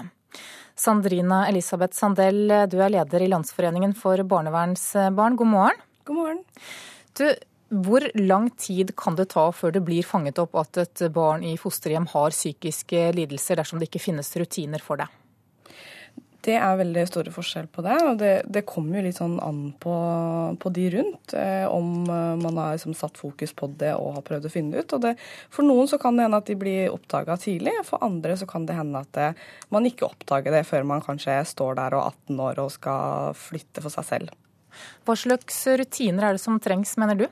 [SPEAKER 5] Sandrina Elisabeth Sandell, du er leder i Landsforeningen for barnevernsbarn. God morgen.
[SPEAKER 11] God morgen.
[SPEAKER 5] Du, hvor lang tid kan det ta før det blir fanget opp at et barn i fosterhjem har psykiske lidelser, dersom det ikke finnes rutiner for det?
[SPEAKER 11] Det er veldig store forskjell på det. og Det, det kommer jo litt sånn an på, på de rundt, eh, om eh, man har liksom satt fokus på det og har prøvd å finne det ut. og det, For noen så kan det hende at de blir oppdaga tidlig, for andre så kan det hende at det, eh, man ikke oppdager det før man kanskje står der og er 18 år og skal flytte for seg selv.
[SPEAKER 5] Hva slags rutiner er det som trengs, mener du?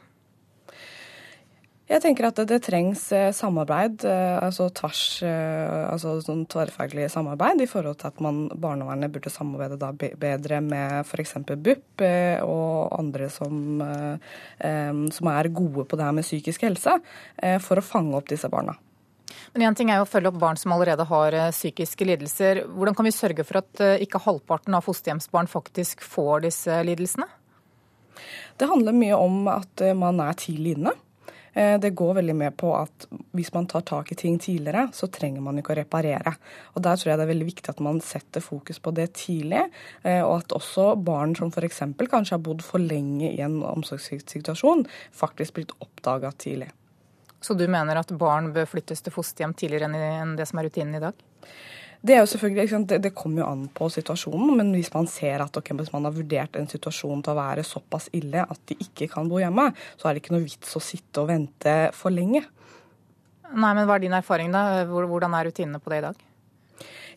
[SPEAKER 11] Jeg tenker at det, det trengs eh, samarbeid, eh, altså tvers, eh, altså sånn tverrfaglig samarbeid i forhold til at man, barnevernet burde samarbeide da bedre med f.eks. BUP og andre som, som, er gode på det her med psykisk helse, for å fange opp disse barna.
[SPEAKER 5] Men Én ting er jo å følge opp barn som allerede har psykiske lidelser. Hvordan kan vi sørge for at ikke halvparten av fosterhjemsbarn faktisk får disse lidelsene?
[SPEAKER 11] Det handler mye om at man er tidlig inne. Eh, det går veldig med på at hvis man tar tak i ting tidligere, så trenger man ikke å reparere. Og Der tror jeg det er veldig viktig at man setter fokus på det tidlig, eh, og at også barn som f.eks. kanskje har bodd for lenge i en omsorgssituasjon, faktisk blitt oppdaga tidlig.
[SPEAKER 5] Så du mener at barn bør flyttes til fosterhjem tidligere enn det som er rutinen i dag?
[SPEAKER 11] Det, er jo selvfølgelig, det, det kommer jo an på situasjonen, men hvis man ser at okay, hvis man har vurdert en situasjon til å være såpass ille at de ikke kan bo hjemme, så er det ikke noe vits å sitte og vente for lenge.
[SPEAKER 5] Nei, men Hva er din erfaring, da? Hvordan er rutinene på det i dag?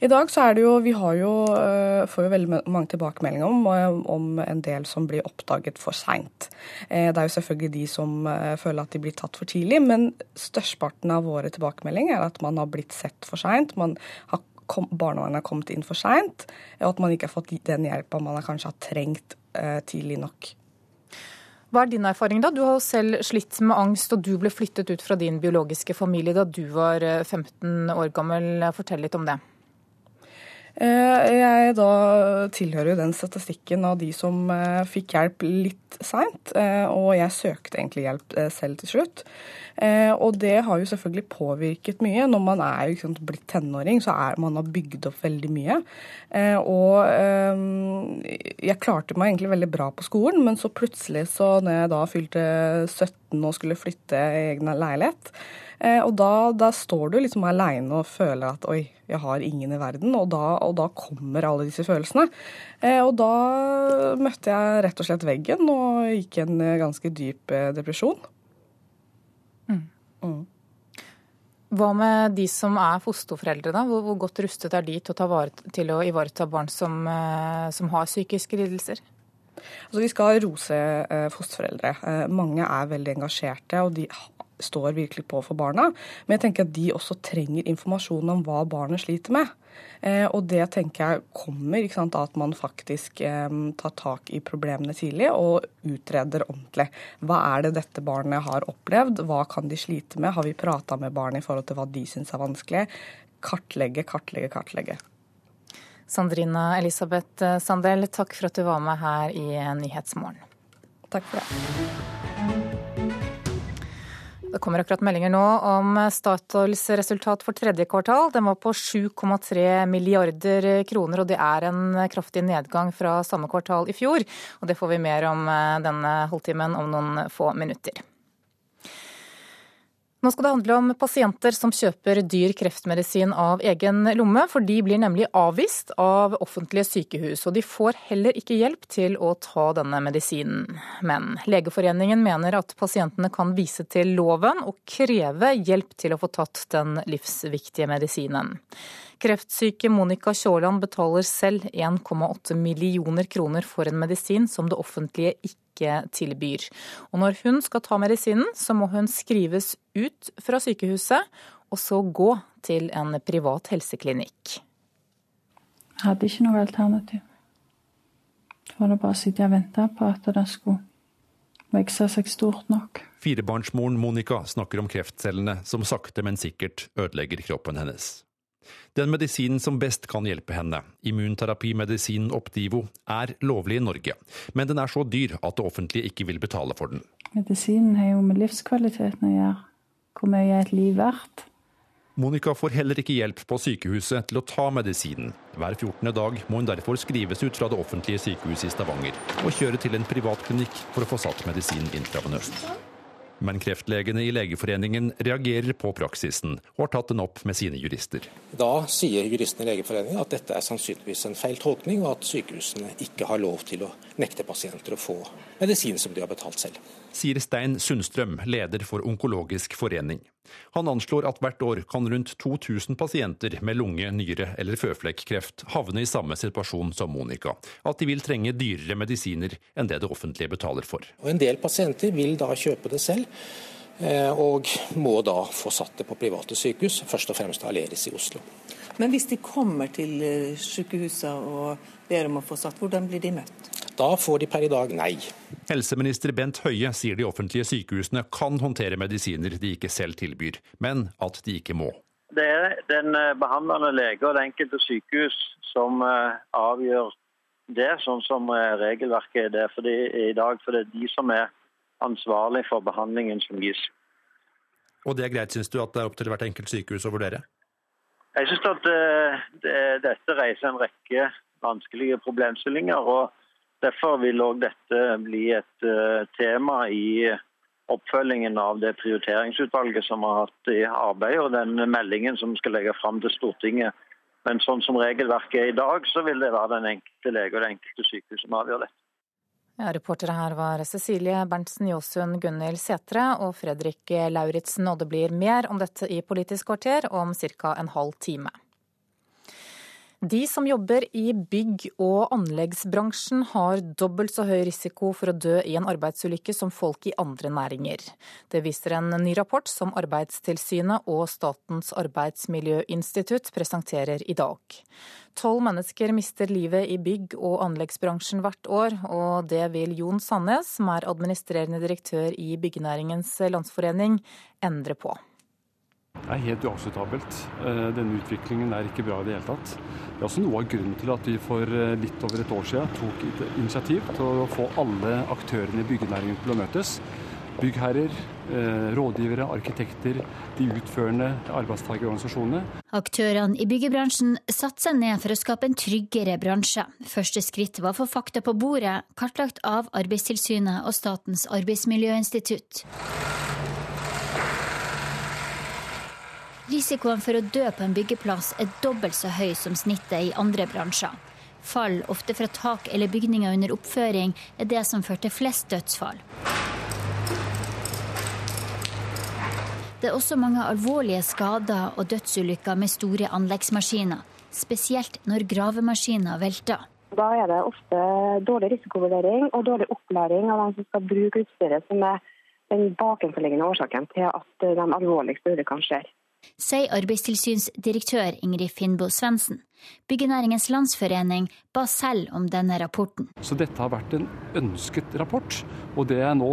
[SPEAKER 11] I dag så er det jo Vi har jo, øh, får jo veldig mange tilbakemeldinger om, øh, om en del som blir oppdaget for seint. Eh, det er jo selvfølgelig de som føler at de blir tatt for tidlig, men størsteparten av våre tilbakemeldinger er at man har blitt sett for seint. Man har kom, barnevernet har kommet inn for seint, og at man ikke har fått den hjelpa man kanskje har trengt eh, tidlig nok.
[SPEAKER 5] Hva er din erfaring da? Du har jo selv slitt med angst, og du ble flyttet ut fra din biologiske familie da du var 15 eh, år gammel. Fortell litt om det.
[SPEAKER 11] Eh, jeg da tilhører jo den statistikken av de som eh, fikk hjelp litt seint, og jeg søkte egentlig hjelp selv til slutt. Eh, og det har jo selvfølgelig påvirket mye. Når man er sant, blitt tenåring, så er man har bygd opp veldig mye. Eh, og eh, jeg klarte meg egentlig veldig bra på skolen, men så plutselig, så når jeg da fylte 17 og skulle flytte i egen leilighet, og da, da, står du liksom aleine og føler at oi, jeg har ingen i verden. Og da, og da kommer alle disse følelsene. Og da møtte jeg rett og slett veggen og gikk i en ganske dyp depresjon.
[SPEAKER 5] Mm. Hva med de som er fosterforeldre, da? Hvor, hvor, godt rustet er de til å, vare, til å ivareta barn som, eh, som, har psykiske lidelser?
[SPEAKER 11] Altså, vi skal rose eh, fosterforeldre. Eh, mange er veldig engasjerte, og de
[SPEAKER 37] står virkelig på for barna. Men jeg tenker at de også trenger informasjon om hva barnet sliter med. Eh, og det tenker jeg kommer sant, av at man faktisk eh, tar tak i problemene tidlig og utreder ordentlig. Hva er det dette barnet har opplevd, hva kan de slite med, har vi prata med barnet i forhold til hva de syns er vanskelig? Kartlegge, kartlegge, kartlegge.
[SPEAKER 5] Sandrina Elisabeth Sandel, takk for at du var med her i Nyhetsmorgen.
[SPEAKER 37] Takk for det.
[SPEAKER 5] Det kommer akkurat meldinger nå om Statoils resultat for tredje kvartal. Den var på 7,3 milliarder kroner, og det er en kraftig nedgang fra samme kvartal i fjor. Og det får vi mer om eh, denne halvtimen om noen få minutter. Nå skal det handle om pasienter som kjøper dyr kreftmedisin av egen lomme, for de blir nemlig avvist av offentlige sykehus, og de får heller ikke hjelp til å ta denne medisinen. Men Legeforeningen mener at pasientene kan vise til loven og kreve hjelp til å få tatt den livsviktige medisinen. Kreftsyke Monica Kjåland betaler selv 1,8 millioner kroner for en medisin som det offentlige ikke ikke tilbyr. Og når hun skal ta medisinen, så må hun skrives ut fra sykehuset, og så gå til en privat helseklinikk.
[SPEAKER 38] Jeg hadde ikke noe alternativ. Det var bare å sitte og vente på at det skulle vokse seg stort nok.
[SPEAKER 39] Firebarnsmoren Monica snakker om kreftcellene som sakte, men sikkert ødelegger kroppen hennes. Den medisinen som best kan hjelpe henne, immunterapimedisinen Opdivo, er lovlig i Norge, men den er så dyr at det offentlige ikke vil betale for den.
[SPEAKER 38] Medisinen har jo med livskvaliteten å gjøre. Hvor mye er et liv verdt?
[SPEAKER 39] Monica får heller ikke hjelp på sykehuset til å ta medisinen. Hver 14. dag må hun derfor skrives ut fra det offentlige sykehuset i Stavanger og kjøre til en privat klinikk for å få satt medisinen intravenøst. Men kreftlegene i Legeforeningen reagerer på praksisen, og har tatt den opp med sine jurister.
[SPEAKER 40] Da sier juristene i Legeforeningen at dette er sannsynligvis en feil tolkning, og at sykehusene ikke har lov til å nekte pasienter å få medisin som de har betalt selv.
[SPEAKER 39] Sier Stein Sundstrøm, leder for Onkologisk forening. Han anslår at hvert år kan rundt 2000 pasienter med lunge-, nyre- eller føflekkreft havne i samme situasjon som Monica. At de vil trenge dyrere medisiner enn det det offentlige betaler for.
[SPEAKER 40] Og En del pasienter vil da kjøpe det selv. Eh, og må da få satt det på private sykehus, først og fremst Aleris i Oslo.
[SPEAKER 41] Men hvis de kommer til sykehusene sykehuset og ber om å få satt, hvordan blir de møtt?
[SPEAKER 40] Da får de per i dag nei.
[SPEAKER 39] Helseminister Bent Høie sier de offentlige sykehusene kan håndtere medisiner de ikke selv tilbyr, men at de ikke må.
[SPEAKER 42] Det er den eh, behandlende lege og det enkelte sykehus som avgjør det, sånn som regelverket er det for i dag. For det er de som er ansvarlig for behandlingen som gis.
[SPEAKER 39] Og det er greit, syns du, at det er opp til hvert enkelt sykehus å vurdere?
[SPEAKER 42] Jeg syns at det, det, dette reiser en rekke vanskelige problemstillinger. og Derfor vil òg dette bli et uh, tema i oppfølgingen av det prioriteringsutvalget som har hatt i arbeid, og den meldingen som skal legge fram til Stortinget. Men sånn som regelverket er i dag, så vil det være den enkelte lege og det enkelte sykehus som avgjør dette.
[SPEAKER 5] Ja, reportere her var Cecilie Berntsen Jåsund, Gunhild Setre og Fredrik Lauritzen. Og det blir mer om dette i Politisk kvarter om ca. en halv time. De som jobber i bygg- og anleggsbransjen har dobbelt så høy risiko for å dø i en arbeidsulykke som folk i andre næringer. Det viser en ny rapport som Arbeidstilsynet og Statens arbeidsmiljøinstitutt presenterer i dag. Tolv mennesker mister livet i bygg- og anleggsbransjen hvert år, og det vil Jon Sandnes, som er administrerende direktør i Byggenæringens Landsforening, endre på.
[SPEAKER 32] Det er helt uakseptabelt. Eh, denne utviklingen er ikke bra i det hele tatt. Det er også noe av grunnen til at vi for eh, litt over et år siden tok initiativ til å få alle aktørene i byggenæringen til å møtes. Byggherrer, eh, rådgivere, arkitekter, de utførende arbeidstakerorganisasjonene.
[SPEAKER 33] Aktørene i byggebransjen satte seg ned for å skape en tryggere bransje. Første skritt var å få fakta på bordet, kartlagt av Arbeidstilsynet og Statens arbeidsmiljøinstitutt. Risikoen for å dø på en byggeplass er dobbelt så høy som snittet i andre bransjer. Fall, ofte fra tak eller bygninger under oppføring, er det som fører til flest dødsfall. Det er også mange alvorlige skader og dødsulykker med store anleggsmaskiner. Spesielt når gravemaskiner velter.
[SPEAKER 43] Da er det ofte dårlig risikovurdering og dårlig opplæring av dem som skal bruke utstyret som er den bakenforliggende årsaken til at de alvorligste ulykkene skjer.
[SPEAKER 33] Sier arbeidstilsynsdirektør Ingrid Finnbo Svendsen. Byggenæringens landsforening ba selv om denne rapporten.
[SPEAKER 32] Så dette har vært en ønsket rapport. Og det jeg nå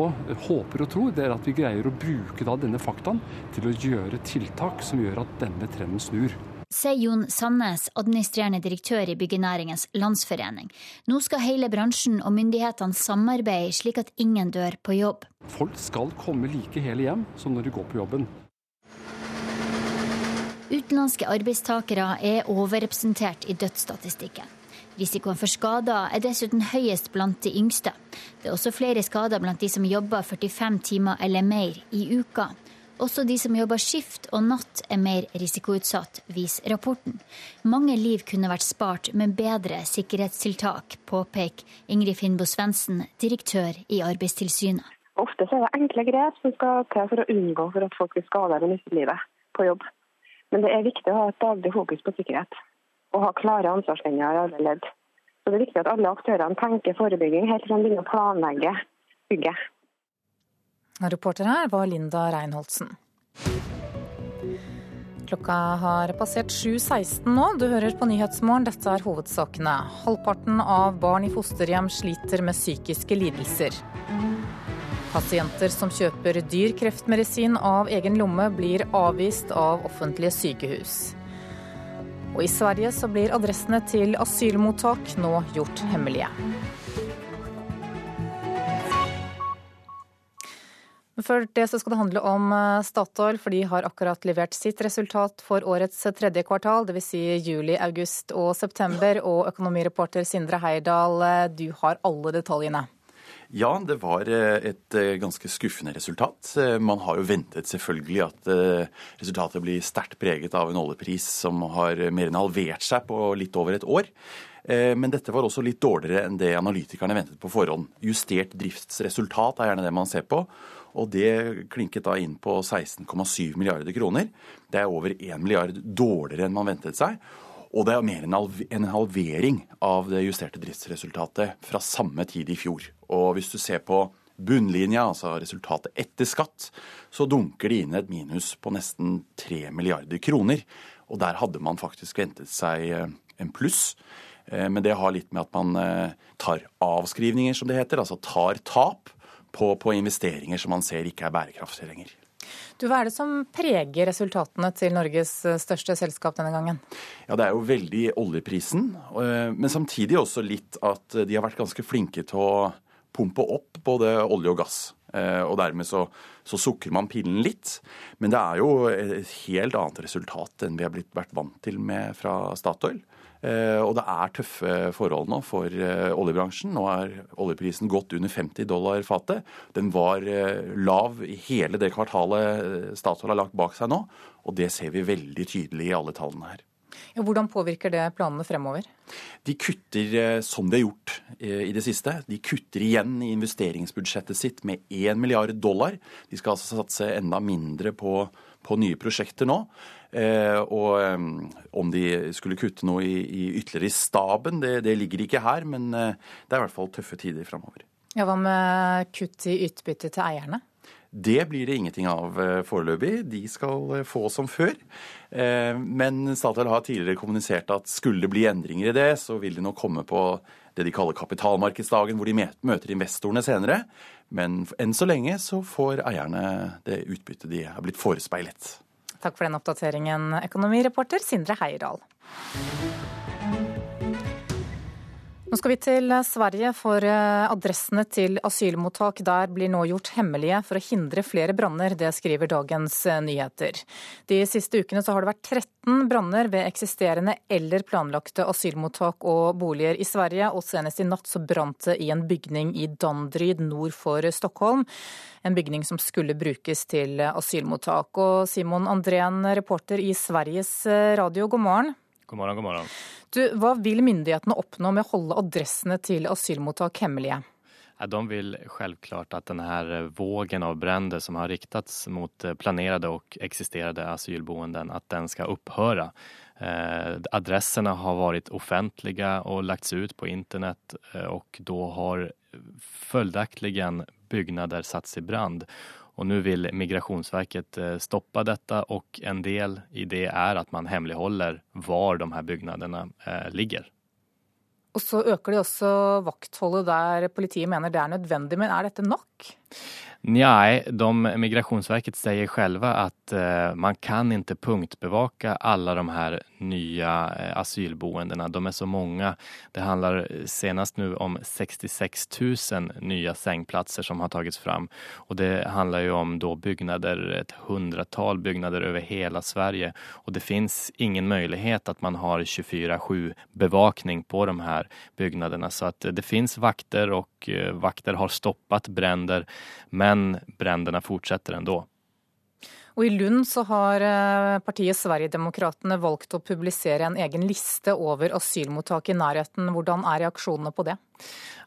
[SPEAKER 32] håper og tror, det er at vi greier å bruke denne faktaen til å gjøre tiltak som gjør at denne trenden snur
[SPEAKER 33] sier Jon Sandnes, administrerende direktør i Byggenæringens landsforening. Nå skal hele bransjen og myndighetene samarbeide slik at ingen dør på jobb.
[SPEAKER 32] Folk skal komme like hele hjem som når de går på jobben.
[SPEAKER 33] Utenlandske arbeidstakere er overrepresentert i dødsstatistikken. Risikoen for skader er dessuten høyest blant de yngste. Det er også flere skader blant de som jobber 45 timer eller mer i uka. Også de som jobber skift og natt er mer risikoutsatt, viser rapporten. Mange liv kunne vært spart med bedre sikkerhetstiltak, påpeker Ingrid Finnbo Svendsen, direktør i Arbeidstilsynet.
[SPEAKER 43] Ofte er det enkle grep som skal til for å unngå for at folk blir skadet eller mister livet på jobb. Men det er viktig å ha et daglig fokus på sikkerhet og ha klare ansvarslinjer i alle ledd. Så Det er viktig at alle aktørene tenker forebygging helt til de begynner å planlegge bygget.
[SPEAKER 5] Reporter her var Linda Reinholdsen. Klokka har passert 7.16 nå. Du hører på Nyhetsmorgen. Dette er hovedsakene. Halvparten av barn i fosterhjem sliter med psykiske lidelser. Pasienter som kjøper dyr kreftmedisin av egen lomme, blir avvist av offentlige sykehus. Og i Sverige så blir adressene til asylmottak nå gjort hemmelige. Før det så skal det handle om eh, Statoil, for de har akkurat levert sitt resultat for årets tredje kvartal, dvs. Si juli, august og september. Og økonomireporter Sindre Heirdal, eh, du har alle detaljene.
[SPEAKER 44] Ja, det var eh, et ganske skuffende resultat. Man har jo ventet selvfølgelig at resultatet blir sterkt preget av en oljepris som har mer enn halvert seg på litt over et år. Men dette var også litt dårligere enn det analytikerne ventet på forhånd. Justert driftsresultat er gjerne det man ser på. Og det klinket da inn på 16,7 milliarder kroner. Det er over 1 milliard dårligere enn man ventet seg. Og det er mer enn en halvering av det justerte driftsresultatet fra samme tid i fjor. Og hvis du ser på bunnlinja, altså resultatet etter skatt, så dunker det inn et minus på nesten 3 milliarder kroner. Og der hadde man faktisk ventet seg eh, en pluss. Eh, men det har litt med at man eh, tar avskrivninger, som det heter, altså tar tap på, på investeringer som man ser ikke er bærekraftige lenger.
[SPEAKER 5] Du, Hva er det som preger resultatene til Norges største selskap denne gangen?
[SPEAKER 44] Ja, Det er jo veldig oljeprisen, men samtidig også litt at de har vært ganske flinke til å pumpe opp både olje og gass. Eh, og dermed så, så sukker man pillen litt. Men det er jo et helt annet resultat enn vi har blitt vært vant til med fra Statoil. Eh, og det er tøffe forhold nå for eh, oljebransjen. Nå er oljeprisen gått under 50 dollar fatet. Den var lav i hele det kvartalet Statoil har lagt bak seg nå. Og det ser vi veldig tydelig i alle tallene her.
[SPEAKER 5] Ja, hvordan påvirker det planene fremover?
[SPEAKER 44] De kutter, som de har gjort i det siste, de kutter igjen i investeringsbudsjettet sitt med 1 milliard dollar. De skal altså satse enda mindre på, på nye prosjekter nå. Eh, og om de skulle kutte noe i, i ytterligere i staben, det, det, ligger ikke her. Men eh, det er i hvert fall tøffe tider fremover.
[SPEAKER 5] Ja, hva med kutt i utbytte til eierne?
[SPEAKER 44] Det blir det ingenting av eh, foreløpig. De skal få som før. Men Statoil har tidligere kommunisert at skulle det bli endringer i det, så vil de nå komme på det de kaller kapitalmarkedsdagen, hvor de møter investorene senere. Men enn så lenge så får eierne det utbyttet de har blitt forespeilet.
[SPEAKER 5] Takk for den oppdateringen, økonomireporter Sindre Heierdal. Nå skal vi til Sverige, for eh, adressene til asylmottak der blir nå gjort hemmelige for å hindre flere branner. Det skriver Dagens eh, Nyheter. De siste ukene har det vært 13 branner ved eksisterende eller planlagte asylmottak og boliger i Sverige, og senest i natt så brant det i en bygning i Dandryd nord for Stockholm. En bygning som skulle brukes til asylmottak. Og Simon Andrén, reporter i Sveriges eh, Radio, god morgen.
[SPEAKER 45] God morgen, god morgen.
[SPEAKER 5] Du, hva vil myndighetene oppnå med å holde adressene til asylmottak hemmelige?
[SPEAKER 45] De vil selvklart at denne vågen av branner som har riktats mot planerade og eksisterende asylboenden, at den skal opphøre. Eh, adressene har vært offentlige og lagts ut på internett, eh, og da har følgelig bygninger satt i brann. Og nå vil Migrationsverket eh, stoppe dette, og en del i det er at man hemmeligholder hvor de her bygningene eh, ligger.
[SPEAKER 5] Og så øker de også vaktholdet der politiet mener det er nødvendig. Men er dette nok?
[SPEAKER 45] Nej, de, Migrationsverket säger själva att eh, man kan inte punktbevaka alla de här nya eh, asylboendena. De är så många. Det handlar senast nu om 66 000 nya sängplatser som har tagits fram. Och det handlar ju om då byggnader, ett hundratal byggnader över hela Sverige. Och det finns ingen möjlighet att man har 24-7 bevakning på de här byggnaderna. Så att det finns vakter och eh, vakter har stoppat bränder. Men bränderna fortsätter ändå.
[SPEAKER 5] Og I Lund så har eh, partiet Sverigedemokraterna valgt å publisere en egen liste over asylmottak i nærheten. Hvordan er reaksjonene på det?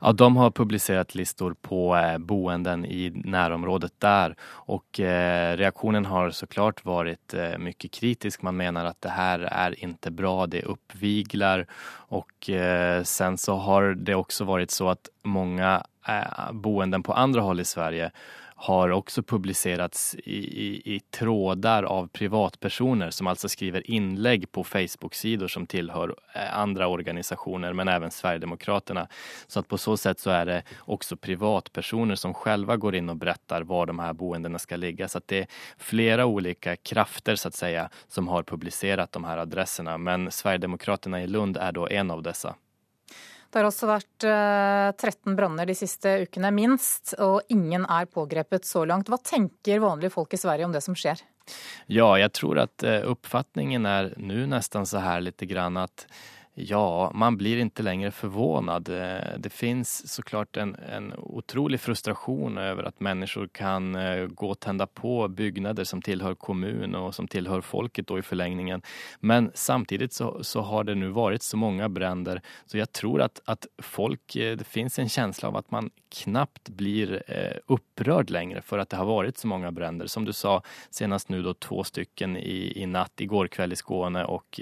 [SPEAKER 45] Ja, de har publisert listor på eh, boenden i nærområdet der. Og eh, reaksjonen har såklart vært eh, mye kritisk. Man mener at det her er ikke bra, det oppvigler. Og eh, sen så har det også vært så at mange eh, boenden på andre hold i Sverige har også publicerats i, i, i, trådar av privatpersoner som altså skriver inlägg på Facebook-sidor som tillhör andre andra organisationer men även Sverigedemokraterna. Så att på så sätt så är det också privatpersoner som själva går in och berättar var de här boendena ska ligga. Så det är flera olika krafter så att säga som har publicerat de här adresserna men Sverigedemokraterna i Lund är då en av dessa.
[SPEAKER 5] Det har også vært 13 eh, branner de siste ukene, minst, og ingen er pågrepet så langt. Hva tenker vanlige folk i Sverige om det som skjer?
[SPEAKER 45] Ja, jeg tror at eh, oppfatningen er nå nesten så her litt grann at Ja, man blir ikke lenger forvånet. Det det så klart en, en otrolig frustration over at människor kan eh, gå og tenne på byggnader som tilhører kommunen og som tilhører folket i forlengningen. Men samtidig så, så har det nu vært så mange branner, så jeg tror at, at folk, eh, det fins en følelse av at man knappt blir upprörd längre för att det har varit så många bränder. Som du sa, senast nu då två stycken i, i natt, igår kväll i Skåne och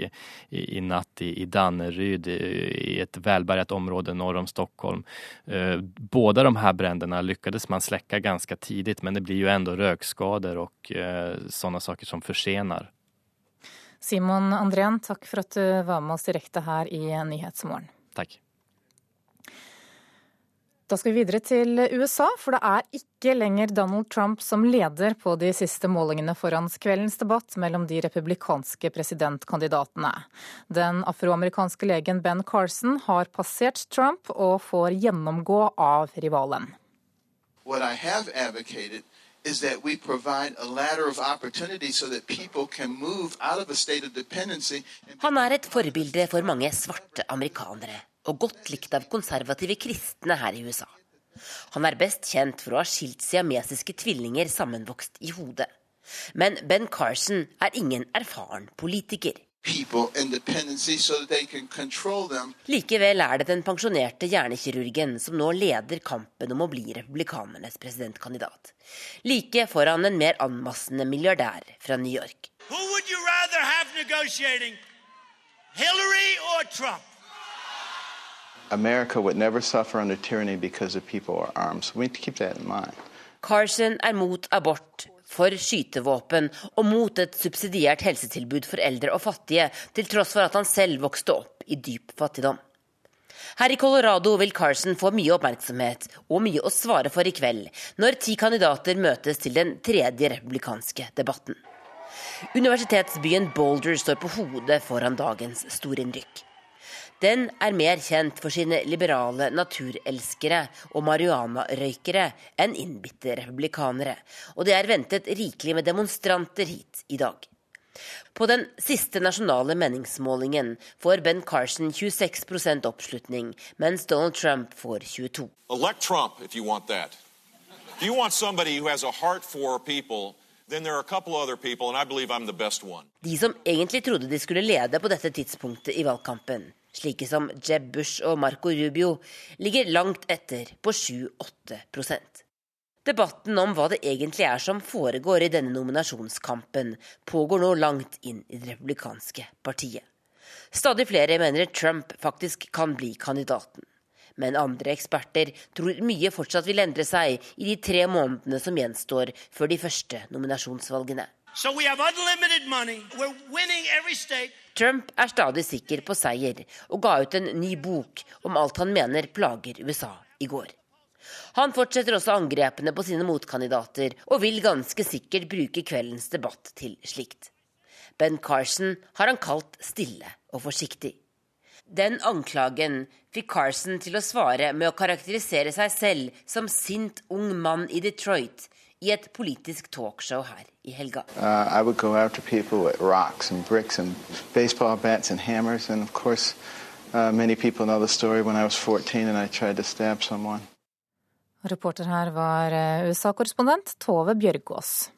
[SPEAKER 45] i, i natt i, i Danneryd i ett välbärgat område norr om Stockholm. Eh, båda de här bränderna lyckades man släcka ganska tidigt men det blir ju ändå rökskador och eh, sådana saker som försenar.
[SPEAKER 5] Simon Andrén, takk for at du var med oss direkte her i Nyhetsmorgen.
[SPEAKER 45] Takk.
[SPEAKER 5] Da skal vi videre til USA, for det er ikke lenger Donald Trump som leder på de siste målingene foran kveldens debatt mellom de republikanske presidentkandidatene. Den afroamerikanske legen Ben Carson har passert Trump og får gjennomgå av rivalen.
[SPEAKER 46] is that we provide a ladder of opportunity so that people can move out of a state of dependency.
[SPEAKER 47] Han er et forbilde for mange svarte amerikanere og godt likt av konservative kristne her i USA. Han er best kjent for å ha skilt siamesiske tvillinger sammenvokst i hodet. Men Ben Carson er ingen erfaren politiker. Likevel er det den pensjonerte hjernekirurgen som nå leder kampen om å bli republikanernes presidentkandidat. Like foran en mer anmassende milliardær fra New York. Hillary or Trump? America would never suffer under tyranny because of people or arms. We need to keep that in mind. Carson er mot abort, for skytevåpen og mot et subsidiert helsetilbud for eldre og fattige, til tross for at han selv vokste opp i dyp fattigdom. Her i Colorado vil Carson få mye oppmerksomhet og mye å svare for i kveld, når ti kandidater møtes til den tredje republikanske debatten. Universitetsbyen Boulder står på hodet foran dagens storinnrykk. Den er mer kjent for sine liberale naturelskere og marihuanarøykere enn innbitte republikanere, og det er ventet rikelig med demonstranter hit i dag. På den siste nasjonale meningsmålingen får Ben Carson 26% oppslutning, mens Donald Trump får 22 Elect Trump if you want that. If you want somebody who has a heart for people, de som egentlig trodde de skulle lede på dette tidspunktet i valgkampen, slike som Jeb Bush og Marco Rubio, ligger langt etter på 7-8 Debatten om hva det egentlig er som foregår i denne nominasjonskampen, pågår nå langt inn i det republikanske partiet. Stadig flere mener Trump faktisk kan bli kandidaten. Men andre eksperter tror mye fortsatt vil endre seg i de tre månedene som gjenstår før de første nominasjonsvalgene. So Trump er stadig sikker på seier, og ga ut en ny bok om alt han mener plager USA i går. Han fortsetter også angrepene på sine motkandidater, og vil ganske sikkert bruke kveldens debatt til slikt. Ben Carson har han kalt stille og forsiktig. Den anklagen fikk Carson til å svare med å karakterisere seg selv som sint ung mann i Detroit i et politisk talkshow her i helga. Uh, I would go after people with rocks and bricks and baseball bats and hammers. And of course, uh, many people know the story when I was 14 and I tried to stab someone.
[SPEAKER 5] Reporter her var uh, USA-korrespondent Tove Bjørgaas.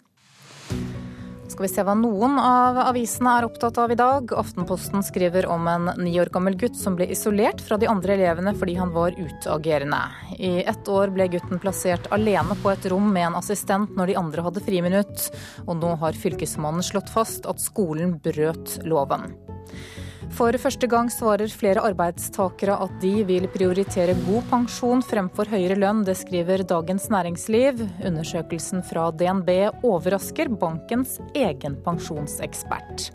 [SPEAKER 5] Skal vi se hva noen av avisene er opptatt av i dag. Aftenposten skriver om en ni år gammel gutt som ble isolert fra de andre elevene fordi han var utagerende. I ett år ble gutten plassert alene på et rom med en assistent når de andre hadde friminutt, og nå har fylkesmannen slått fast at skolen brøt loven. For første gang svarer flere arbeidstakere at de vil prioritere god pensjon fremfor høyere lønn. Det skriver Dagens Næringsliv. Undersøkelsen fra DNB overrasker bankens egen pensjonsekspert.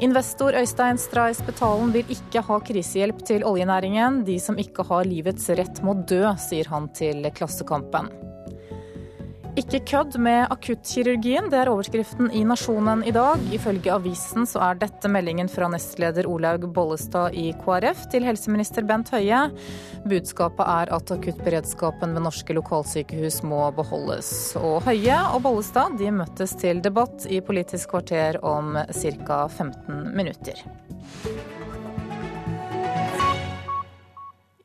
[SPEAKER 5] Investor Øystein Stray Spetalen vil ikke ha krisehjelp til oljenæringen. De som ikke har livets rett må dø, sier han til Klassekampen. Ikke kødd med akuttkirurgien, det er overskriften i Nasjonen i dag. Ifølge avisen så er dette meldingen fra nestleder Olaug Bollestad i KrF til helseminister Bent Høie. Budskapet er at akuttberedskapen ved norske lokalsykehus må beholdes. Og Høie og Bollestad de møttes til debatt i Politisk kvarter om ca. 15 minutter.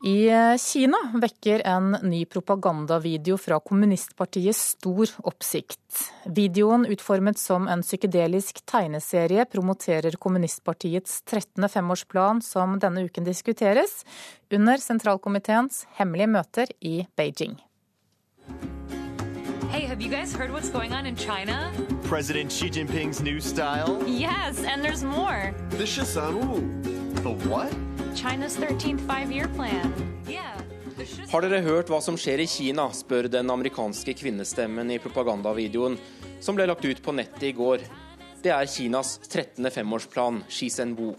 [SPEAKER 5] I eh, Kina vekker en ny propagandavideo fra kommunistpartiet stor oppsikt. Videoen, utformet som en psykedelisk tegneserie, promoterer kommunistpartiets 13. femårsplan som denne uken diskuteres, under sentralkomiteens hemmelige møter i Beijing.
[SPEAKER 48] Hey, have you guys heard what's going on in China?
[SPEAKER 49] President Xi Jinping's new style?
[SPEAKER 48] Yes, and there's more.
[SPEAKER 49] The Shisanwu. The what?
[SPEAKER 48] China's 13th five-year plan. Yeah.
[SPEAKER 50] Har dere hørt hva som skjer i Kina, spør den amerikanske kvinnestemmen i propagandavideoen som ble lagt ut på nettet i går. Det er Kinas 13. femårsplan, Shisenbu.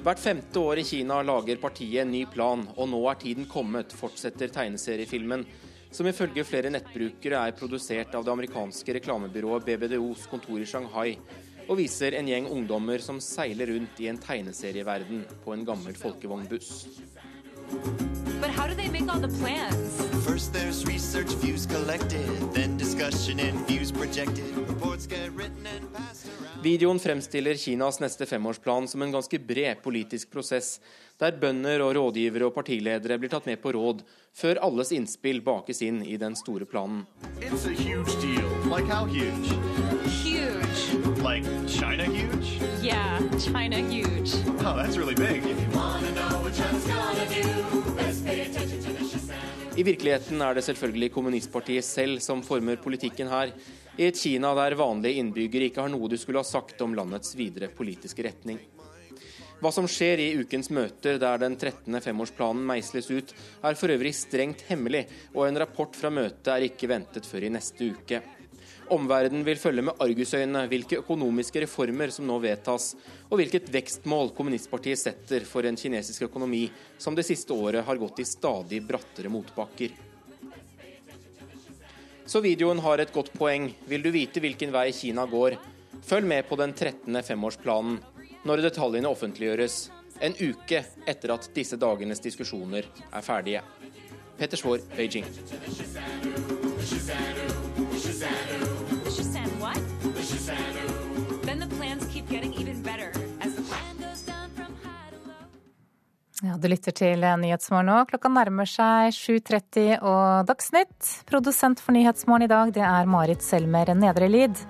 [SPEAKER 50] Hvert femte år i Kina lager partiet en ny plan, og nå er tiden kommet, fortsetter tegneseriefilmen som ifølge flere nettbrukere er produsert av det amerikanske reklamebyrået BBDOs kontor i Shanghai, og viser en gjeng ungdommer som seiler rundt i en tegneserieverden på en gammel folkevognbuss. But how do they make all the plans? First there's research views collected, then discussion and views projected. Reports get written and passed around. Videoen fremstiller Kinas neste femårsplan som en ganske bred politisk prosess, der bønder og rådgivere og partiledere blir tatt med på råd, før alles innspill bakes inn i den store planen. It's a huge deal. Like how huge? Huge. Like China huge? Yeah, China huge. Oh, that's really big. If you wanna know what China's gonna do, best pay attention to the i virkeligheten er det selvfølgelig kommunistpartiet selv som former politikken her, i et Kina der vanlige innbyggere ikke har noe du skulle ha sagt om landets videre politiske retning. Hva som skjer i ukens møter der den 13. femårsplanen meisles ut, er for øvrig strengt hemmelig, og en rapport fra møtet er ikke ventet før i neste uke. Omverdenen vil følge med argusøyne hvilke økonomiske reformer som nå vedtas, og hvilket vekstmål kommunistpartiet setter for en kinesisk økonomi som det siste året har gått i stadig brattere motbakker. Så videoen har et godt poeng. Vil du vite hvilken vei Kina går, følg med på den 13. femårsplanen når detaljene offentliggjøres en uke etter at disse dagenes diskusjoner er ferdige. Petter Svaar, Beijing.
[SPEAKER 5] Du lytter til Nyhetsmorgen nå. Klokka nærmer seg 7.30 og Dagsnytt. Produsent for Nyhetsmorgen i dag det er Marit Selmer Nedrelid.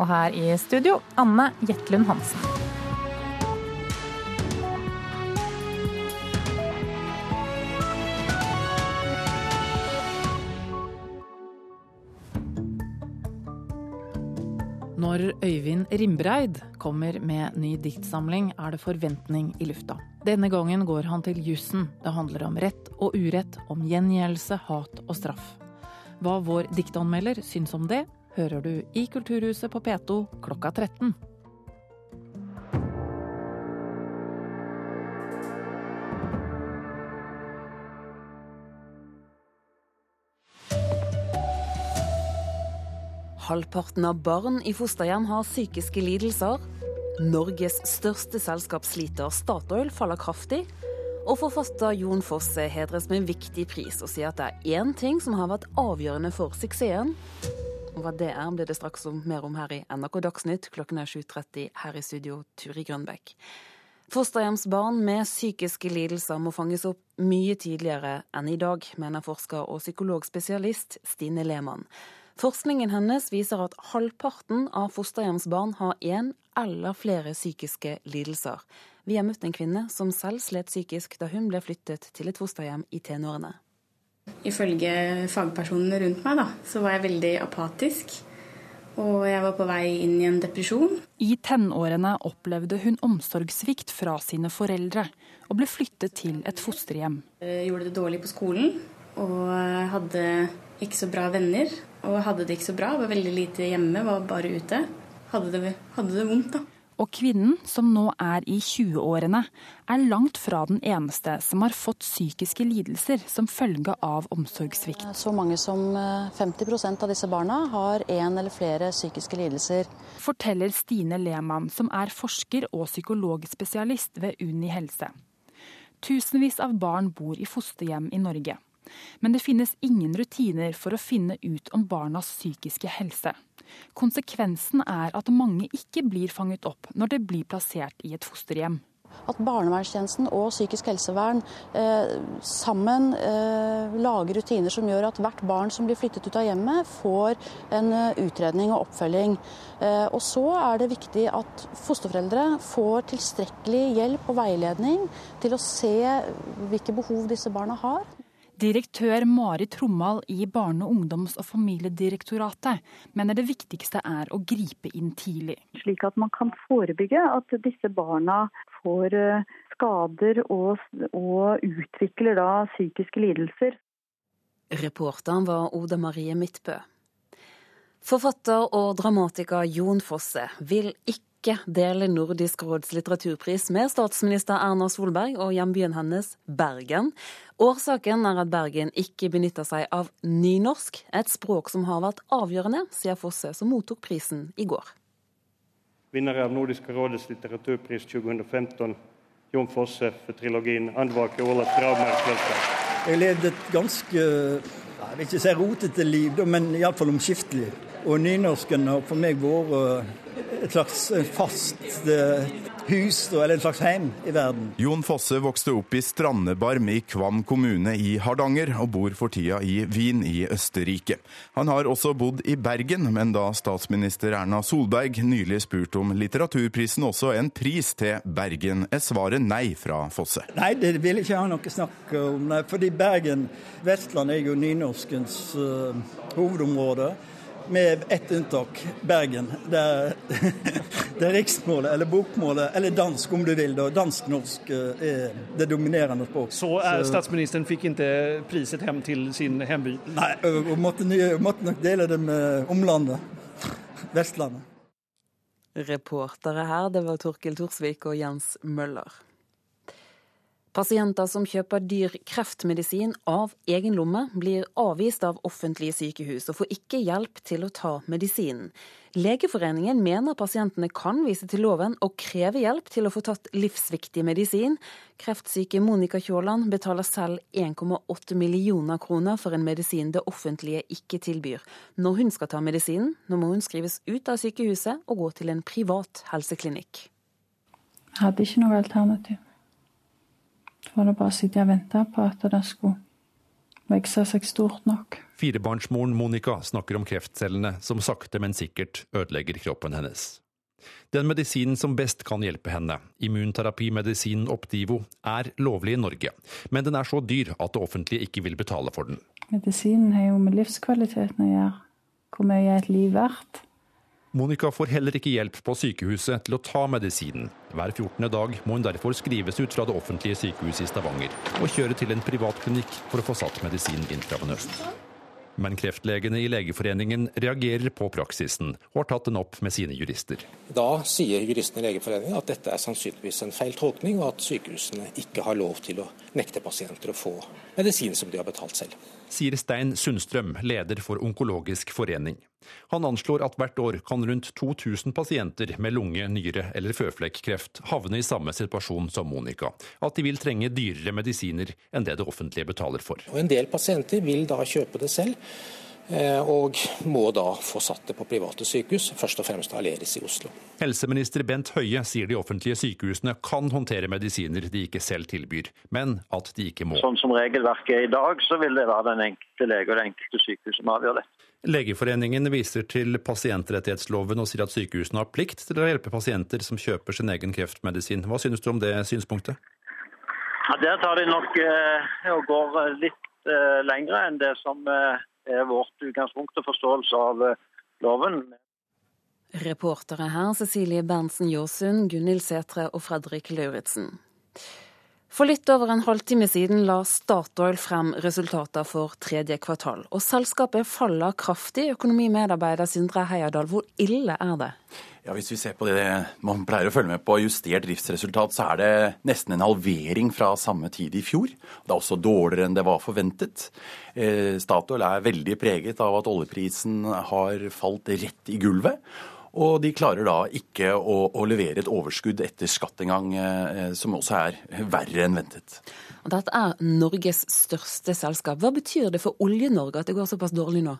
[SPEAKER 5] Og her i studio Anne Jetlund Hansen.
[SPEAKER 36] Når Øyvind Rimbreid kommer med ny diktsamling, er det forventning i lufta. Denne gangen går han til jussen. Det handler om rett og urett, om gjengjeldelse, hat og straff. Hva vår diktanmelder syns om det, hører du i Kulturhuset på P2 klokka 13.
[SPEAKER 1] Halvparten av barn i fosterhjem har psykiske lidelser. Norges største selskap sliter, Statoil faller kraftig. Og forfatter Jon Fosse hedres med en viktig pris og sier at det er én ting som har vært avgjørende for suksessen. Og hva det er, blir det straks om, mer om her i NRK Dagsnytt. Klokken er 7.30 her i studio, Turi Grønbekk. Fosterhjemsbarn med psykiske lidelser må fanges opp mye tidligere enn i dag, mener forsker og psykologspesialist Stine Lehmann. Forskningen hennes viser at halvparten av fosterhjemsbarn har én eller flere psykiske lidelser. Vi har møtt en kvinne som selv slet psykisk da hun ble flyttet til et fosterhjem i tenårene.
[SPEAKER 27] Ifølge fagpersonene rundt meg da, så var jeg veldig apatisk. Og jeg var på vei inn i en depresjon.
[SPEAKER 36] I tenårene opplevde hun omsorgssvikt fra sine foreldre, og ble flyttet til et fosterhjem.
[SPEAKER 27] Jeg gjorde det dårlig på skolen og hadde ikke så bra venner. Og hadde det ikke så bra, var veldig lite hjemme, var bare ute. Hadde det, hadde det vondt, da.
[SPEAKER 36] Og kvinnen, som nå er i 20-årene, er langt fra den eneste som har fått psykiske lidelser som følge av omsorgssvikt.
[SPEAKER 31] Så mange som 50 eh, av disse barna har én eller flere psykiske lidelser.
[SPEAKER 36] Forteller Stine Lehmann, som er forsker og psykologspesialist ved Uni helse. Tusenvis av barn bor i fosterhjem i Norge. Men det finnes ingen rutiner for å finne ut om barnas psykiske helse. Konsekvensen er at mange ikke blir fanget opp når det blir plassert i et fosterhjem.
[SPEAKER 31] At barnevernstjenesten og psykisk helsevern eh, sammen eh, lager rutiner som gjør at hvert barn som blir flyttet ut av hjemmet, får en uh, utredning og oppfølging. Eh, og så er det viktig at fosterforeldre får tilstrekkelig hjelp og veiledning til å se hvilke behov disse barna har.
[SPEAKER 36] Direktør Mari Trommal i Barne-, ungdoms- og familiedirektoratet mener det viktigste er å gripe inn tidlig.
[SPEAKER 51] Slik at man kan forebygge at disse barna får eh, skader og, og utvikler da psykiske lidelser.
[SPEAKER 1] Reporteren var Oda Marie Midtbø. Forfatter og dramatiker Jon Fosse vil ikke ikke dele Nordisk råds litteraturpris med statsminister Erna Solberg og hjembyen hennes, Bergen. Årsaken er at Bergen ikke benytter seg av nynorsk, et språk som har vært avgjørende, sier Fosse, som mottok prisen i går.
[SPEAKER 52] Vinner av Nordisk rådets litteraturpris 2015, Jon Fosse for trilogien 'Andvake Ola gravmerkelser'.
[SPEAKER 4] Jeg levde et ganske jeg vil ikke si rotete liv, men iallfall omskiftelig. Og nynorsken har for meg vært et slags fast eh, hus, eller en slags heim i verden.
[SPEAKER 23] Jon Fosse vokste opp i Strandebarm i Kvam kommune i Hardanger, og bor for tida i Wien i Østerrike. Han har også bodd i Bergen, men da statsminister Erna Solberg nylig spurte om litteraturprisen også en pris til Bergen, er svaret nei fra Fosse.
[SPEAKER 4] Nei, det vil ikke ha noe snakk om. Nei, fordi Bergen, Vestland, er jo nynorskens uh, hovedområde med ett unntak, Bergen. Der, der riksmålet, eller bokmålet, eller dansk om du vil. Dansk-norsk eh, er det dominerende språk.
[SPEAKER 53] Så, så statsministeren fikk ikke priset hjem til sin hjemby?
[SPEAKER 4] Nei, og måtte, måtte nok dele det med omlandet. Vestlandet.
[SPEAKER 1] Reportere her, det var Torkel Torsvik og Jens Møller. Pasienter som kjøper dyr kreftmedisin av egen lomme, blir avvist av offentlige sykehus og får ikke hjelp til å ta medisinen. Legeforeningen mener pasientene kan vise til loven og kreve hjelp til å få tatt livsviktig medisin. Kreftsyke Monica Kjåland betaler selv 1,8 millioner kroner for en medisin det offentlige ikke tilbyr. Når hun skal ta medisinen, nå må hun skrives ut av sykehuset og gå til en privat helseklinikk.
[SPEAKER 54] Jeg hadde ikke noe alternativ. Var det bare å sitte og vente på at det skulle vokse seg stort nok.
[SPEAKER 39] Firebarnsmoren Monica snakker om kreftcellene som sakte, men sikkert ødelegger kroppen hennes. Den medisinen som best kan hjelpe henne, immunterapimedisinen Optivo, er lovlig i Norge, men den er så dyr at det offentlige ikke vil betale for den.
[SPEAKER 54] Medisinen har jo med livskvaliteten å gjøre. Hvor mye er et liv verdt?
[SPEAKER 39] Monica får heller ikke hjelp på sykehuset til å ta medisinen. Hver 14. dag må hun derfor skrives ut fra det offentlige sykehuset i Stavanger og kjøre til en privat klinikk for å få satt medisin intravenøst. Men kreftlegene i Legeforeningen reagerer på praksisen og har tatt den opp med sine jurister.
[SPEAKER 40] Da sier juristene i Legeforeningen at dette er sannsynligvis en feil tolkning, og at sykehusene ikke har lov til å nekte pasienter å få medisin som de har betalt selv.
[SPEAKER 39] Sier Stein Sundstrøm, leder for Onkologisk forening. Han anslår at hvert år kan rundt 2000 pasienter med lunge-, nyre- eller føflekkreft havne i samme situasjon som Monica. At de vil trenge dyrere medisiner enn det det offentlige betaler for.
[SPEAKER 40] Og En del pasienter vil da kjøpe det selv, og må da få satt det på private sykehus, først og fremst Aleris i Oslo.
[SPEAKER 39] Helseminister Bent Høie sier de offentlige sykehusene kan håndtere medisiner de ikke selv tilbyr, men at de ikke må.
[SPEAKER 42] Sånn som regelverket er i dag, så vil det være den enkelte lege og det enkelte sykehus som avgjør det.
[SPEAKER 39] Legeforeningen viser til pasientrettighetsloven og sier at sykehusene har plikt til å hjelpe pasienter som kjøper sin egen kreftmedisin. Hva synes du om det synspunktet?
[SPEAKER 42] Ja, der tar de nok eh, og går litt eh, lengre enn det som eh, er vårt utgangspunkt og forståelse av eh, loven.
[SPEAKER 1] Reportere her Cecilie Berntsen Jåsund, Gunhild Sætre og Fredrik Lauritzen. For litt over en halvtime siden la Statoil frem resultater for tredje kvartal. Og selskapet faller kraftig. Økonomimedarbeider Sindre Heierdal, hvor ille er det?
[SPEAKER 44] Ja, Hvis vi ser på det man pleier å følge med på justert driftsresultat, så er det nesten en halvering fra samme tid i fjor. Det er også dårligere enn det var forventet. Eh, Statoil er veldig preget av at oljeprisen har falt rett i gulvet. Og de klarer da ikke å, å levere et overskudd etter skatt engang, eh, som også er verre enn ventet.
[SPEAKER 1] Dette er Norges største selskap. Hva betyr det for Olje-Norge at det går såpass dårlig nå?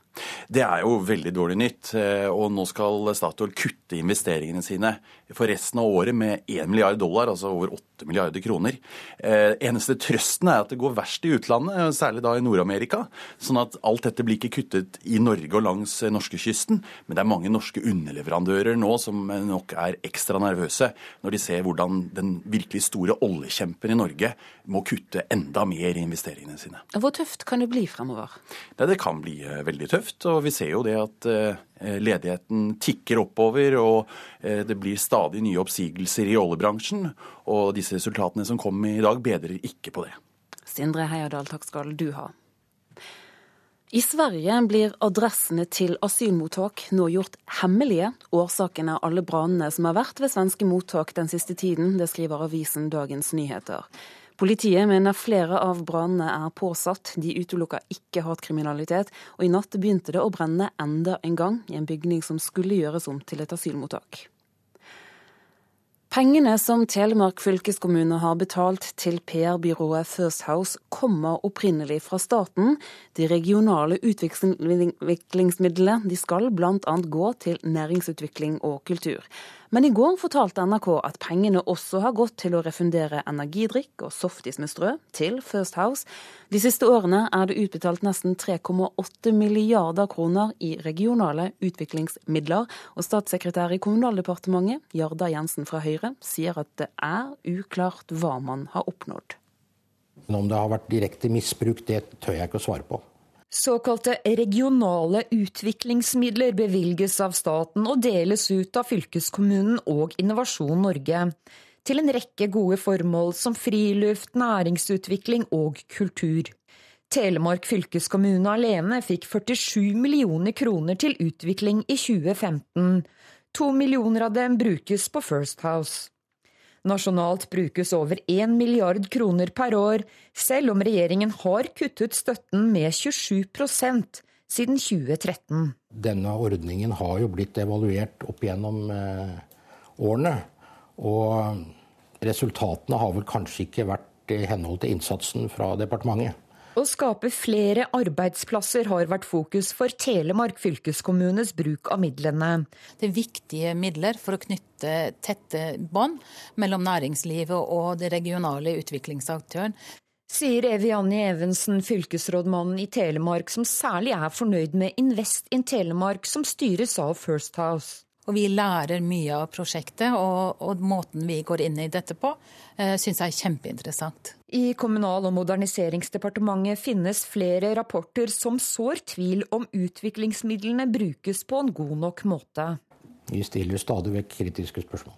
[SPEAKER 44] Det er jo veldig dårlig nytt. eh, Og nå skal Statoil kutte investeringene sine for resten av året med 1 milliard dollar, altså over 8 milliarder kroner. Eh, Eneste trøsten er at det går verst i utlandet, særlig da i Nord-Amerika. Sånn at alt dette blir ikke kuttet i Norge og langs norskekysten. Men det er mange norske underleverandører nå som nok er ekstra nervøse når de ser hvordan den virkelig store oljekjempen i Norge må kutte enda mer i investeringene sine.
[SPEAKER 1] Hvor tøft kan det bli fremover?
[SPEAKER 44] Det, det kan bli eh, veldig tøft, og vi ser jo det at eh, ledigheten tikker oppover, og eh, det blir stadig nye oppsigelser i oljebransjen. Og disse resultatene som kom i dag, bedrer ikke på det.
[SPEAKER 1] Sindre Heierdal, takk skal du ha. I Sverige blir adressene til asylmottak nå gjort hemmelige. Årsaken er alle brannene som har vært ved svenske mottak den siste tiden. Det skriver avisen Dagens Nyheter. Politiet mener flere av brannene er påsatt. De utelukker ikke hatkriminalitet, og i natt begynte det å brenne enda en gang i en bygning som skulle gjøres om til et asylmottak. Pengene som Telemark fylkeskommune har betalt til PR-byrået First House, kommer opprinnelig fra staten. De regionale utviklingsmidlene de skal bl.a. gå til næringsutvikling og kultur. Men i går fortalte NRK at pengene også har gått til å refundere energidrikk og softis med strø til First House. De siste årene er det utbetalt nesten 3,8 milliarder kroner i regionale utviklingsmidler, og statssekretær i Kommunaldepartementet, Jarda Jensen fra Høyre, sier at det er uklart hva man har oppnådd.
[SPEAKER 3] Om det har vært direkte misbruk, det tør jeg ikke å svare på.
[SPEAKER 12] Såkalte regionale utviklingsmidler bevilges av staten og deles ut av fylkeskommunen og Innovasjon Norge til en rekke gode formål som friluft, næringsutvikling og kultur. Telemark fylkeskommune alene fikk 47 millioner kroner til utvikling i 2015. To millioner av dem brukes på First House. Nasjonalt brukes over 1 milliard kroner per år, selv om regjeringen har kuttet støtten med 27% siden 2013.
[SPEAKER 3] Denne ordningen har jo blitt evaluert opp gjennom eh, årene. Og resultatene har vel kanskje ikke vært i henhold til innsatsen fra departementet.
[SPEAKER 12] Å skape flere arbeidsplasser har vært fokus for Telemark fylkeskommunes bruk av midlene.
[SPEAKER 13] Det er viktige midler for å knytte tette bånd mellom næringslivet og det regionale utviklingsaktøren.
[SPEAKER 12] Sier Evi-Anni Evensen, fylkesrådmannen i Telemark, som særlig er fornøyd med Invest in Telemark, som styres av First House.
[SPEAKER 13] Og vi lærer mye av prosjektet, og, og måten vi går inn i dette på, eh, syns jeg er kjempeinteressant.
[SPEAKER 12] I Kommunal- og moderniseringsdepartementet finnes flere rapporter som sår tvil om utviklingsmidlene brukes på en god nok måte.
[SPEAKER 55] Vi stiller stadig vekk kritiske spørsmål.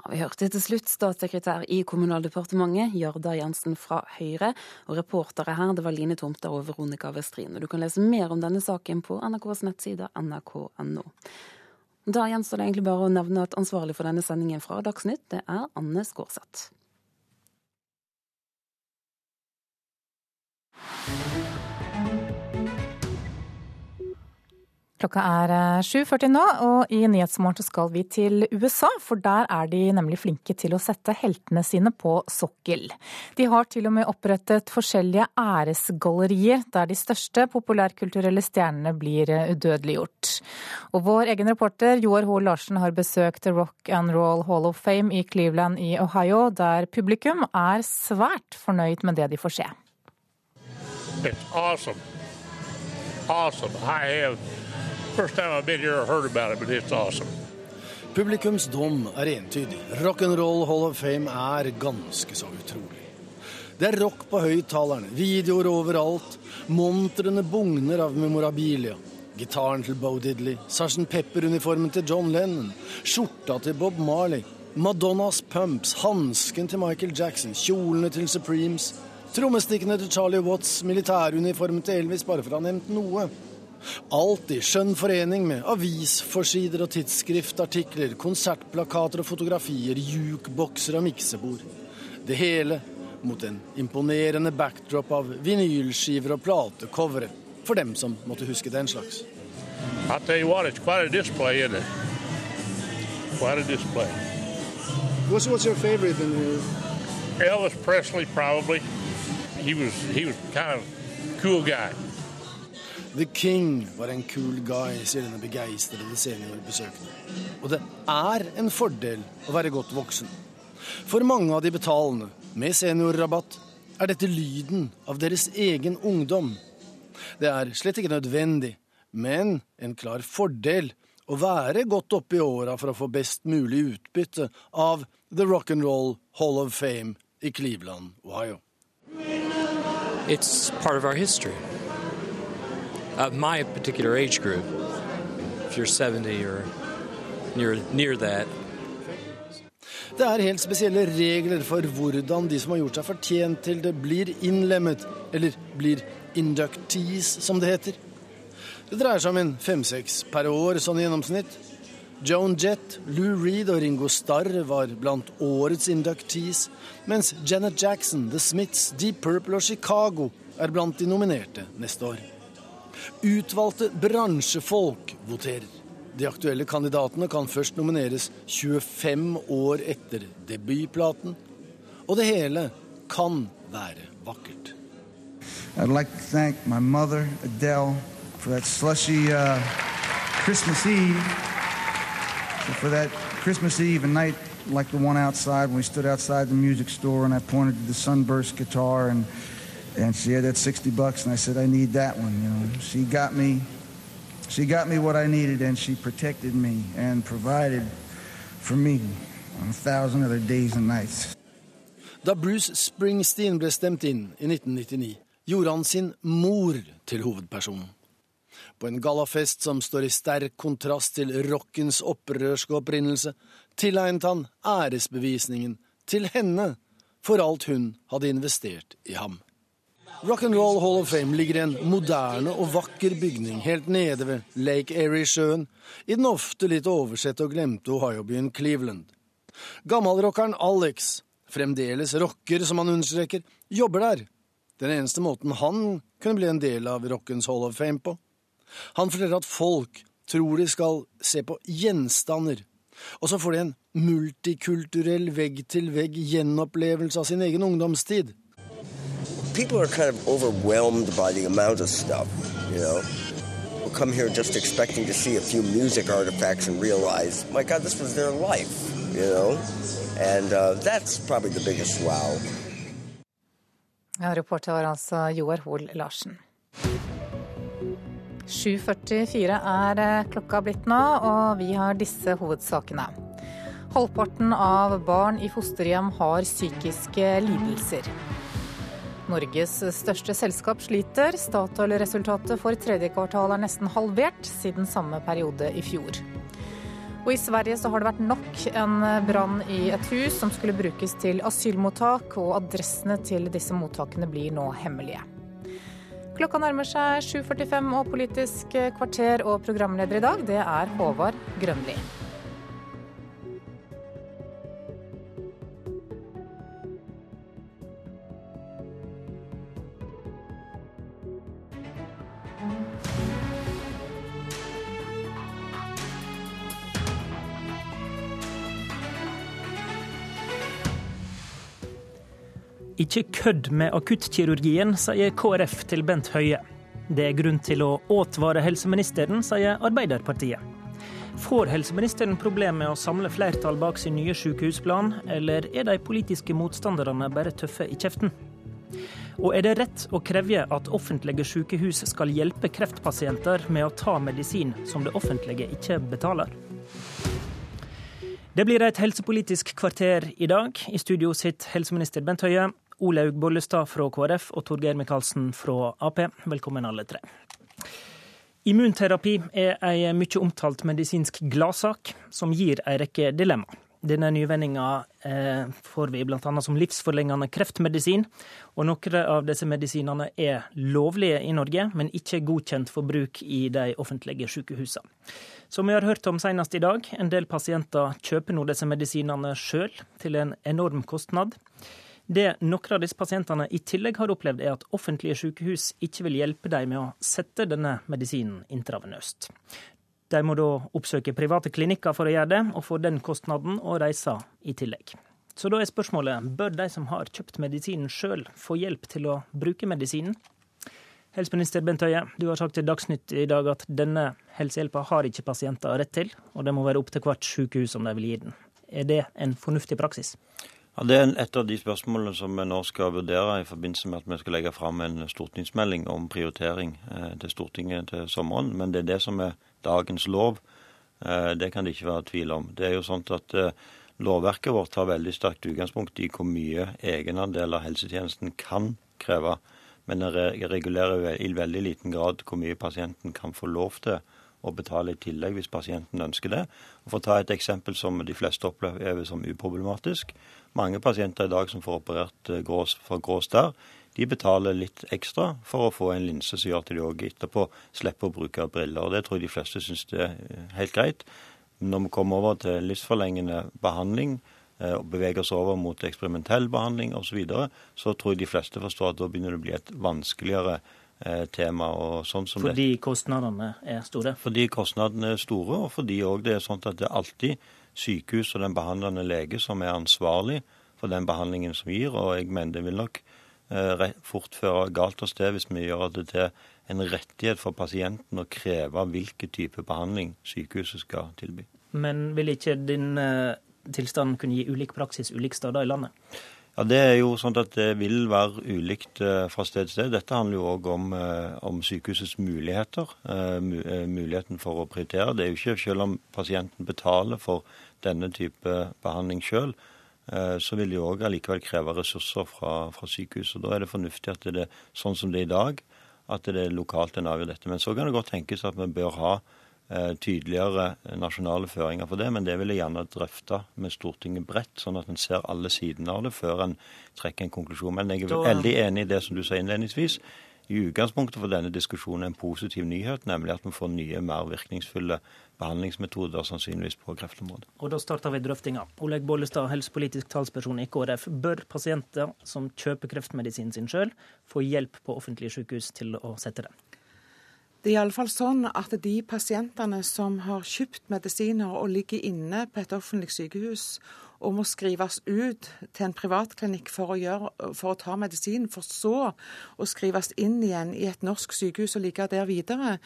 [SPEAKER 1] Ja, vi hørte til slutt statssekretær i Kommunaldepartementet, Jarda Jensen fra Høyre. Og reportere her, det var Line Tomter og Veronica Westrin. Og du kan lese mer om denne saken på NRKs nettside nrk.no. Da gjenstår det egentlig bare å nevne at ansvarlig for denne sendingen fra Dagsnytt, det er Anne Skårseth.
[SPEAKER 5] Klokka er 7.40 nå, og i Nyhetsmorgen skal vi til USA, for der er de nemlig flinke til å sette heltene sine på sokkel. De har til og med opprettet forskjellige æresgallerier, der de største populærkulturelle stjernene blir udødeliggjort. Og vår egen reporter Joar Hoel Larsen har besøkt Rock and Roll Hall of Fame i Cleveland i Ohio, der publikum er svært fornøyd med det de får se.
[SPEAKER 56] It's awesome. Awesome. I have first.
[SPEAKER 57] Publikums dom er entydig. Rock'n'Roll Hall of Fame er ganske så utrolig. Det er rock på høyttalerne, videoer overalt, montrene bugner av memorabilia. Gitaren til Bo Diddley, Sgt. Pepper-uniformen til John Lennon, skjorta til Bob Marley, Madonnas pumps, hansken til Michael Jackson, kjolene til Supremes, trommestikkene til Charlie Watts, militæruniformen til Elvis, bare for å ha nevnt noe. Alt i skjønn forening med avisforsider og tidsskriftartikler, konsertplakater og fotografier, jukebokser og miksebord. Det hele mot en imponerende backdrop av vinylskiver og platecovere, for dem som måtte huske den slags.
[SPEAKER 56] I'll tell you what, it's quite a display, isn't it? Quite a display.
[SPEAKER 57] What's, what's your favorite in here?
[SPEAKER 56] Elvis Presley, probably. He was he was kind of cool guy.
[SPEAKER 57] The King var en cool guy, sier denne begeistrede seniorbesøkende. Og det er en fordel å være godt voksen. For mange av de betalende, med seniorrabatt, er dette lyden av deres egen ungdom. Det er slett ikke nødvendig, men en klar fordel å være godt oppe i åra for å få best mulig utbytte av The Rock'n'Roll Hall of Fame i Cleveland, Ohio.
[SPEAKER 58] It's part of our history. Of my particular age group, if you're 70 or near, near that,
[SPEAKER 57] Det er helt spesielle regler for hvordan de som har gjort seg fortjent til det, blir innlemmet, eller blir inductees, som det heter. Det dreier seg om en fem-seks per år, sånn i gjennomsnitt. Joan Jett, Lou Reed og Ringo Starr var blant årets inductees, mens Janet Jackson, The Smiths, Deep Purple og Chicago er blant de nominerte neste år. Utvalgte bransjefolk voterer. De aktuelle kandidatene kan først nomineres 25 år etter debutplaten. Og det hele kan være vakkert.
[SPEAKER 59] I'd like to thank my mother, Adele, for that slushy uh. For that Christmas Eve, night like the one outside when we stood outside the music store and I pointed to the sunburst guitar and and she had that 60 bucks and I said I need that one, you know. She got me she got me what I needed and she protected me and provided for me on a thousand other days and nights.
[SPEAKER 57] Da Bruce Springsteen ble stemt inn i 1999, gjorde han sin mor til hovedpersonen. På en gallafest som står i sterk kontrast til rockens opprørske opprinnelse, tilegnet han æresbevisningen til henne for alt hun hadde investert i ham. Rock'n'Roll Hall of Fame ligger i en moderne og vakker bygning helt nede ved Lake Erie-sjøen, i den ofte litt oversette og glemte Ohio-byen Cleveland. Gammelrockeren Alex, fremdeles rocker som han understreker, jobber der. Den eneste måten han kunne bli en del av Rockens Hall of Fame på. Han forteller at folk tror de skal se på gjenstander, og så får de en multikulturell vegg-til-vegg gjenopplevelse av sin egen ungdomstid.
[SPEAKER 60] People are kind of overwhelmed by the amount of stuff, you know. We'll come here just expecting to see a few music artifacts and realize, my God, this was their life, you know. And uh, that's probably the biggest wow.
[SPEAKER 5] Ja, reporter var altså Joar Hoel Larsen. 7.44 er eh, klokka blitt nå, og vi har disse hovedsakene. Halvparten av barn i fosterhjem har psykiske lidelser. Norges største selskap sliter. Statoil-resultatet for tredje kvartal er nesten halvert siden samme periode i fjor. Og I Sverige så har det vært nok en brann i et hus som skulle brukes til asylmottak, og adressene til disse mottakene blir nå hemmelige. Klokka nærmer seg 7.45 og Politisk kvarter, og programleder i dag det er Håvard Grønli.
[SPEAKER 61] Ikke kødd med akuttkirurgien, sier KrF til Bent Høie. Det er grunn til å advare helseministeren, sier Arbeiderpartiet. Får helseministeren problem med å samle flertall bak sin nye sykehusplan, eller er de politiske motstanderne bare tøffe i kjeften? Og er det rett å kreve at offentlige sykehus skal hjelpe kreftpasienter med å ta medisin som det offentlige ikke betaler? Det blir et helsepolitisk kvarter i dag. I studio sitter helseminister Bent Høie. Olaug Bollestad fra KrF og Torgeir Micaelsen fra Ap. Velkommen alle tre. Immunterapi er ei mye omtalt medisinsk gladsak, som gir ei rekke dilemma. Denne nyvinninga eh, får vi bl.a. som livsforlengende kreftmedisin. Og noen av disse medisinene er lovlige i Norge, men ikke godkjent for bruk i de offentlige sykehusene. Som vi har hørt om senest i dag, en del pasienter kjøper nå disse medisinene sjøl, til en enorm kostnad. Det noen av disse pasientene i tillegg har opplevd, er at offentlige sykehus ikke vil hjelpe dem med å sette denne medisinen intravenøst. De må da oppsøke private klinikker for å gjøre det, og få den kostnaden og reisa i tillegg. Så da er spørsmålet bør de som har kjøpt medisinen sjøl, få hjelp til å bruke medisinen? Helseminister Bent Høie, du har sagt til Dagsnytt i dag at denne helsehjelpa har ikke pasienter rett til, og det må være opp til hvert sykehus om de vil gi den. Er det en fornuftig praksis?
[SPEAKER 54] Ja, Det er et av de spørsmålene som vi nå skal vurdere i forbindelse med at vi skal legge fram en stortingsmelding om prioritering eh, til Stortinget til sommeren. Men det er det som er dagens lov. Eh, det kan det ikke være tvil om. Det er jo sånn at eh, Lovverket vårt tar veldig sterkt utgangspunkt i hvor mye egenandeler helsetjenesten kan kreve. Men det regulerer i veldig liten grad hvor mye pasienten kan få lov til å betale i tillegg hvis pasienten ønsker det. Og For å ta et eksempel som de fleste opplever som uproblematisk. Mange pasienter i dag som får operert eh, grås, for grå stær, de betaler litt ekstra for å få en linse som gjør at de òg etterpå slipper å bruke briller. Og Det tror jeg de fleste syns er eh, helt greit. Når vi kommer over til livsforlengende behandling eh, og beveger oss over mot eksperimentell behandling osv., så, videre, så tror jeg de fleste forstår at da begynner det å bli et vanskeligere tema. og Sånn
[SPEAKER 61] fordi det. kostnadene er store?
[SPEAKER 54] Fordi kostnadene er store, og fordi det er sånn at det alltid sykehus og den behandlende lege som er ansvarlig for den behandlingen som gir. Og jeg mener det vil nok eh, fort føre galt av sted hvis vi gjør det til en rettighet for pasienten å kreve hvilken type behandling sykehuset skal tilby.
[SPEAKER 61] Men vil ikke din eh, tilstand kunne gi ulik praksis ulike steder i landet?
[SPEAKER 54] Ja, Det er jo sånn at det vil være ulikt eh, fra sted til sted. Dette handler jo òg om, eh, om, sykehusets muligheter. Eh, muligheten for å prioritere. Det er jo ikke selv om pasienten betaler for denne type behandling sjøl, så vil det jo òg allikevel kreve ressurser fra, fra sykehuset. Da er det fornuftig at det er sånn som det er i dag, at det er lokalt en avgjør dette. Men så kan det godt tenkes at vi bør ha tydeligere nasjonale føringer for det, men det vil jeg gjerne drøfte med Stortinget bredt, sånn at en ser alle sidene av det før en trekker en konklusjon. Men jeg er veldig enig i det som du sa innledningsvis. I utgangspunktet for denne diskusjonen er en positiv nyhet, nemlig at vi får nye, mer virkningsfulle behandlingsmetoder sannsynligvis på kreftområdet.
[SPEAKER 61] Og Da starter vi drøftinga. Oleg Bollestad, helsepolitisk talsperson i KrF. Bør pasienter som kjøper kreftmedisinen sin sjøl, få hjelp på offentlige sykehus til å sette den?
[SPEAKER 62] Det er iallfall sånn at de pasientene som har kjøpt medisiner og ligger inne på et offentlig sykehus og må skrives ut til en privatklinikk for å, gjøre, for å ta medisin, for så å skrives inn igjen i et norsk sykehus og ligge der videre,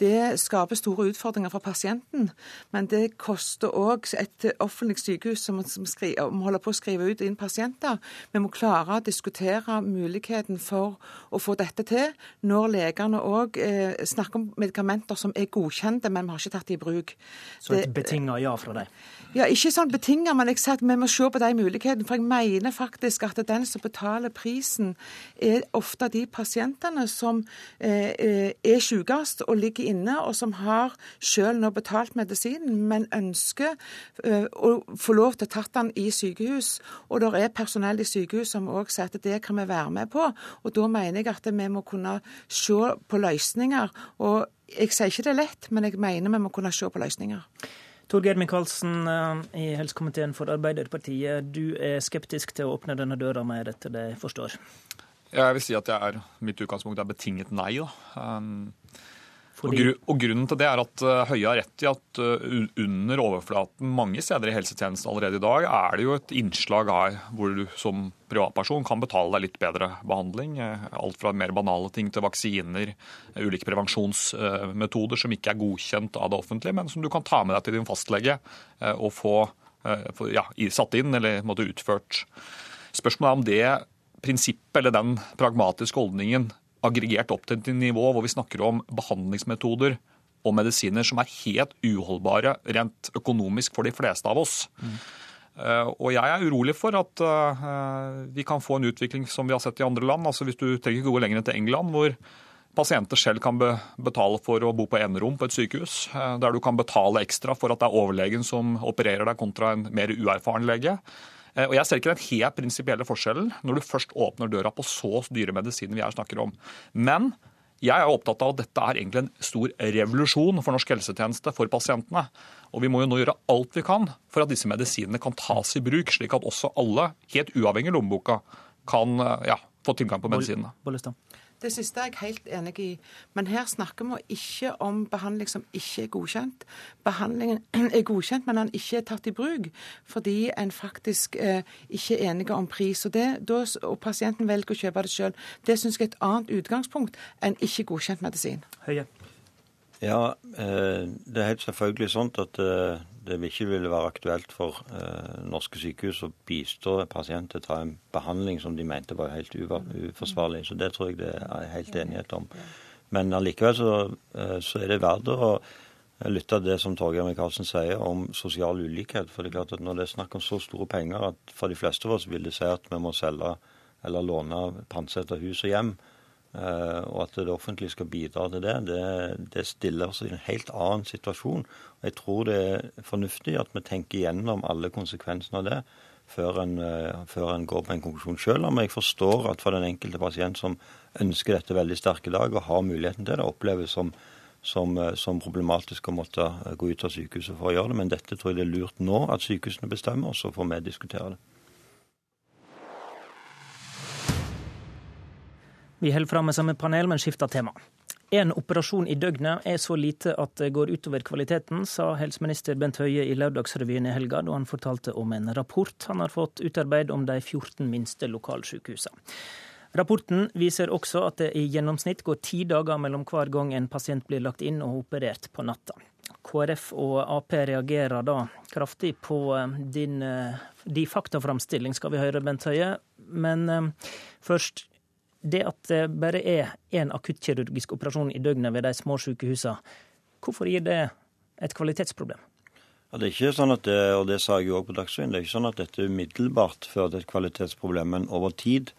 [SPEAKER 62] det skaper store utfordringer for pasienten. Men det koster òg et offentlig sykehus som, som holde holder på å skrive ut inn pasienter. Vi må klare å diskutere muligheten for å få dette til, når legene òg eh, snakker om medikamenter som er godkjente, men vi har ikke tatt i bruk.
[SPEAKER 61] Så et betinga ja fra deg?
[SPEAKER 62] Ja, ikke sånn betinga, men jeg ser at vi må se på de mulighetene. For jeg mener faktisk at den som betaler prisen, er ofte de pasientene som eh, eh er sykest og ligger inne, og som har selv nå betalt medisinen, men ønsker eh, å få lov til å tatt den i sykehus. Og det er personell i sykehus som òg sier at det kan vi være med på. Og da mener jeg at vi må kunne se på løsninger. og jeg sier ikke det er lett, men jeg mener vi må kunne se på løsninger.
[SPEAKER 61] Torgeir Micaelsen eh, i helsekomiteen for Arbeiderpartiet. Du er skeptisk til å åpne denne døra mer, etter det jeg forstår?
[SPEAKER 63] Jeg vil si at er, mitt utgangspunkt er betinget nei. Da. Um, og, gru, og, Grunnen til det er at uh, Høie har rett i at uh, under overflaten mange steder i helsetjenesten allerede i dag er det jo et innslag av hvor du som privatperson kan betale deg litt bedre behandling. Uh, alt fra mer banale ting til vaksiner, ulike prevensjonsmetoder som ikke er godkjent av det offentlige, men som du kan ta med deg til din fastlege og få ja, satt inn eller måtte utført. Spørsmålet er om det prinsippet eller den pragmatiske holdningen aggregert opp til et nivå hvor vi snakker om behandlingsmetoder og medisiner som er helt uholdbare rent økonomisk for de fleste av oss. Mm. Og jeg er urolig for at uh, vi kan få en utvikling som vi har sett i andre land. Altså Hvis du trenger ikke gå lenger enn til England, hvor pasienter selv kan betale for å bo på enerom på et sykehus, uh, der du kan betale ekstra for at det er overlegen som opererer deg, kontra en mer uerfaren lege. Eh, og Jeg ser ikke den helt prinsipielle forskjellen når du først åpner døra på så dyre medisiner vi her snakker om. Men jeg er opptatt av at dette er egentlig en stor revolusjon for norsk helsetjeneste, for pasientene. Og vi må jo nå gjøre alt vi kan for at disse medisinene kan tas i bruk, slik at også alle, helt uavhengig av lommeboka, kan eh, ja, få tilgang på medisinene.
[SPEAKER 61] Bollestad.
[SPEAKER 62] Det siste er jeg helt enig i. Men her snakker vi ikke om behandling som ikke er godkjent. Behandlingen er godkjent, men den ikke er tatt i bruk fordi en faktisk eh, ikke er enige om pris. Og, det, og pasienten velger å kjøpe det sjøl. Det syns jeg er et annet utgangspunkt enn ikke godkjent medisin.
[SPEAKER 61] Høye.
[SPEAKER 54] Ja, eh, det er helt selvfølgelig sånn at eh, det ikke ville være aktuelt for eh, norske sykehus å bistå pasienter ta en behandling som de mente var helt uforsvarlig. Så det tror jeg det er helt enighet om. Men allikevel så, så er det verdt å lytte til det som Torgeir Micaelsen sier om sosial ulikhet. For det er klart at når det er snakk om så store penger at for de fleste av oss vil det si at vi må selge eller låne, pantsette hus og hjem, og at det offentlige skal bidra til det, det, det stiller oss i en helt annen situasjon. Jeg tror det er fornuftig at vi tenker gjennom alle konsekvensene av det før en, eh, før en går på en konklusjon selv. Om jeg forstår at for den enkelte pasient som ønsker dette veldig sterke i dag og har muligheten til det, oppleves som, som, eh, som, problematisk å måtte gå ut av sykehuset for å gjøre det. Men dette tror jeg det er lurt nå at sykehusene bestemmer, og så får vi diskutere det.
[SPEAKER 61] Vi holder fram med samme panel, men skifter tema. En operasjon i døgnet er så lite at det går utover kvaliteten, sa helseminister Bent Høie i Lørdagsrevyen i helga, da han fortalte om en rapport han har fått utarbeidet om de 14 minste lokalsykehusene. Rapporten viser også at det i gjennomsnitt går ti dager mellom hver gang en pasient blir lagt inn og operert på natta. KrF og Ap reagerer da kraftig på din, din, eh, de faktaframstilling, skal vi høre, Bent Høie. Men eh, først, det at det bare er én akuttkirurgisk operasjon i døgnet ved de små sykehusene, hvorfor gir det et kvalitetsproblem?
[SPEAKER 54] Ja, det er ikke sånn at det, og det sa jeg jo også på Dagsrevyen, det er ikke sånn at dette umiddelbart fører til et kvalitetsproblem. Men over tid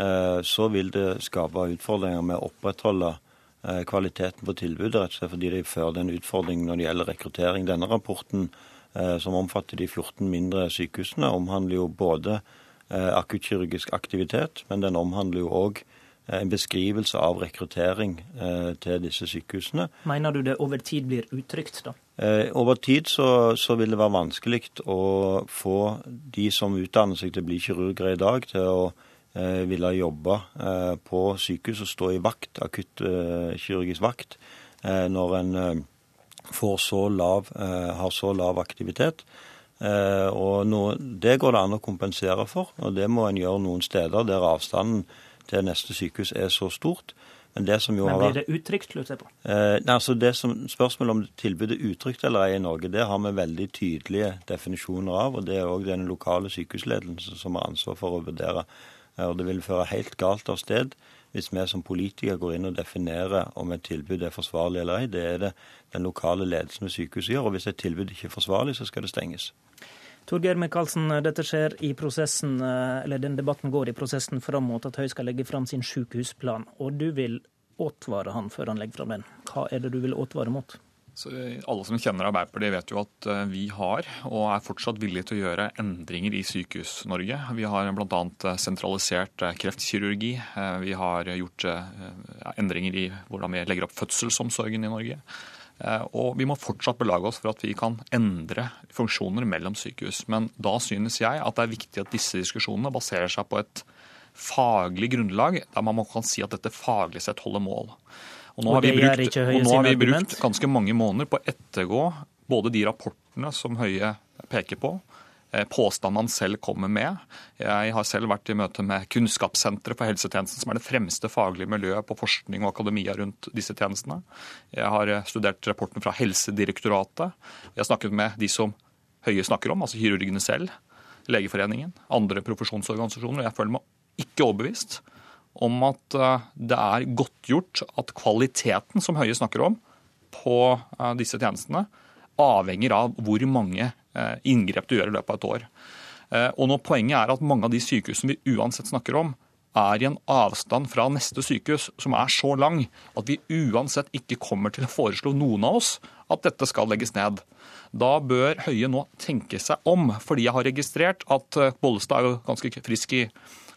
[SPEAKER 54] eh, så vil det skape utfordringer med å opprettholde eh, kvaliteten på tilbudet, rett og slett fordi det fører en utfordring når det gjelder rekruttering. Denne rapporten, eh, som omfatter de 14 mindre sykehusene, omhandler jo både akuttkirurgisk aktivitet, men den omhandler jo òg eh, en beskrivelse av rekruttering eh, til disse sykehusene.
[SPEAKER 61] Mener du det over tid blir utrygt, da?
[SPEAKER 54] over tid så, så, vil det være vanskelig å få de som utdanner seg til å bli kirurger i dag, til å eh, ville jobbe eh, på sykehus og stå i vakt, akuttkirurgisk vakt, eh, når en får så lav, har så lav aktivitet. Eh, og noe, Det går det an å kompensere for, og det må en gjøre noen steder der avstanden til neste sykehus er så stort.
[SPEAKER 61] Men, det som jo Men blir det utrygt, lurer jeg på?
[SPEAKER 54] Eh, altså det som, Spørsmålet om tilbudet er utrygt eller ei i Norge, det har vi veldig tydelige definisjoner av. og Det er òg den lokale sykehusledelsen som har ansvar for å vurdere. Eh, og Det vil føre helt galt av sted hvis vi som politikere går inn og definerer om et tilbud er forsvarlig eller ei. Det er det den lokale ledelsen ved sykehuset gjør. Og hvis et tilbud ikke er forsvarlig, så skal det stenges.
[SPEAKER 61] Torgeir Micaelsen, dette skjer i prosessen, eller den debatten går i prosessen fram mot at Høie skal legge fram sin sykehusplan. Og du vil advare han før han legger fram den. Hva er det du vil advare mot?
[SPEAKER 63] Så alle som kjenner Arbeiderpartiet vet jo at eh, vi har, og er fortsatt villige til å gjøre endringer i Sykehus-Norge. Vi har bl.a. Eh, sentralisert eh, kreftkirurgi. Vi har gjort endringer i hvordan vi legger opp fødselsomsorgen i Norge. Og vi må fortsatt belage oss for at vi kan endre funksjoner mellom sykehus. Men da synes jeg at det er viktig at disse diskusjonene baserer seg på et faglig grunnlag, der man kan si at dette faglig sett holder mål. Og nå, har vi, brukt, og nå har vi brukt ganske mange måneder på å ettergå både de rapportene som Høie peker på, eh, påstandene han selv kommer med. Jeg har selv vært i møte med Kunnskapssenteret for helsetjenesten, som er det fremste faglige miljøet på forskning og akademia rundt disse tjenestene. Jeg har eh, studert rapporten fra Helsedirektoratet. Jeg har snakket med de som Høie snakker om, altså kirurgene selv, Legeforeningen, andre profesjonsorganisasjoner. og Jeg føler meg ikke overbevist om at eh, det er godtgjort at kvaliteten som Høie snakker om på eh, disse tjenestene, avhenger av hvor mange eh, inngrep du gjør i løpet av et år. Og når Poenget er at mange av de sykehusene vi uansett snakker om, er i en avstand fra neste sykehus som er så lang at vi uansett ikke kommer til å foreslå noen av oss at dette skal legges ned. Da bør Høie nå tenke seg om, fordi jeg har registrert at Bollestad er jo ganske frisk i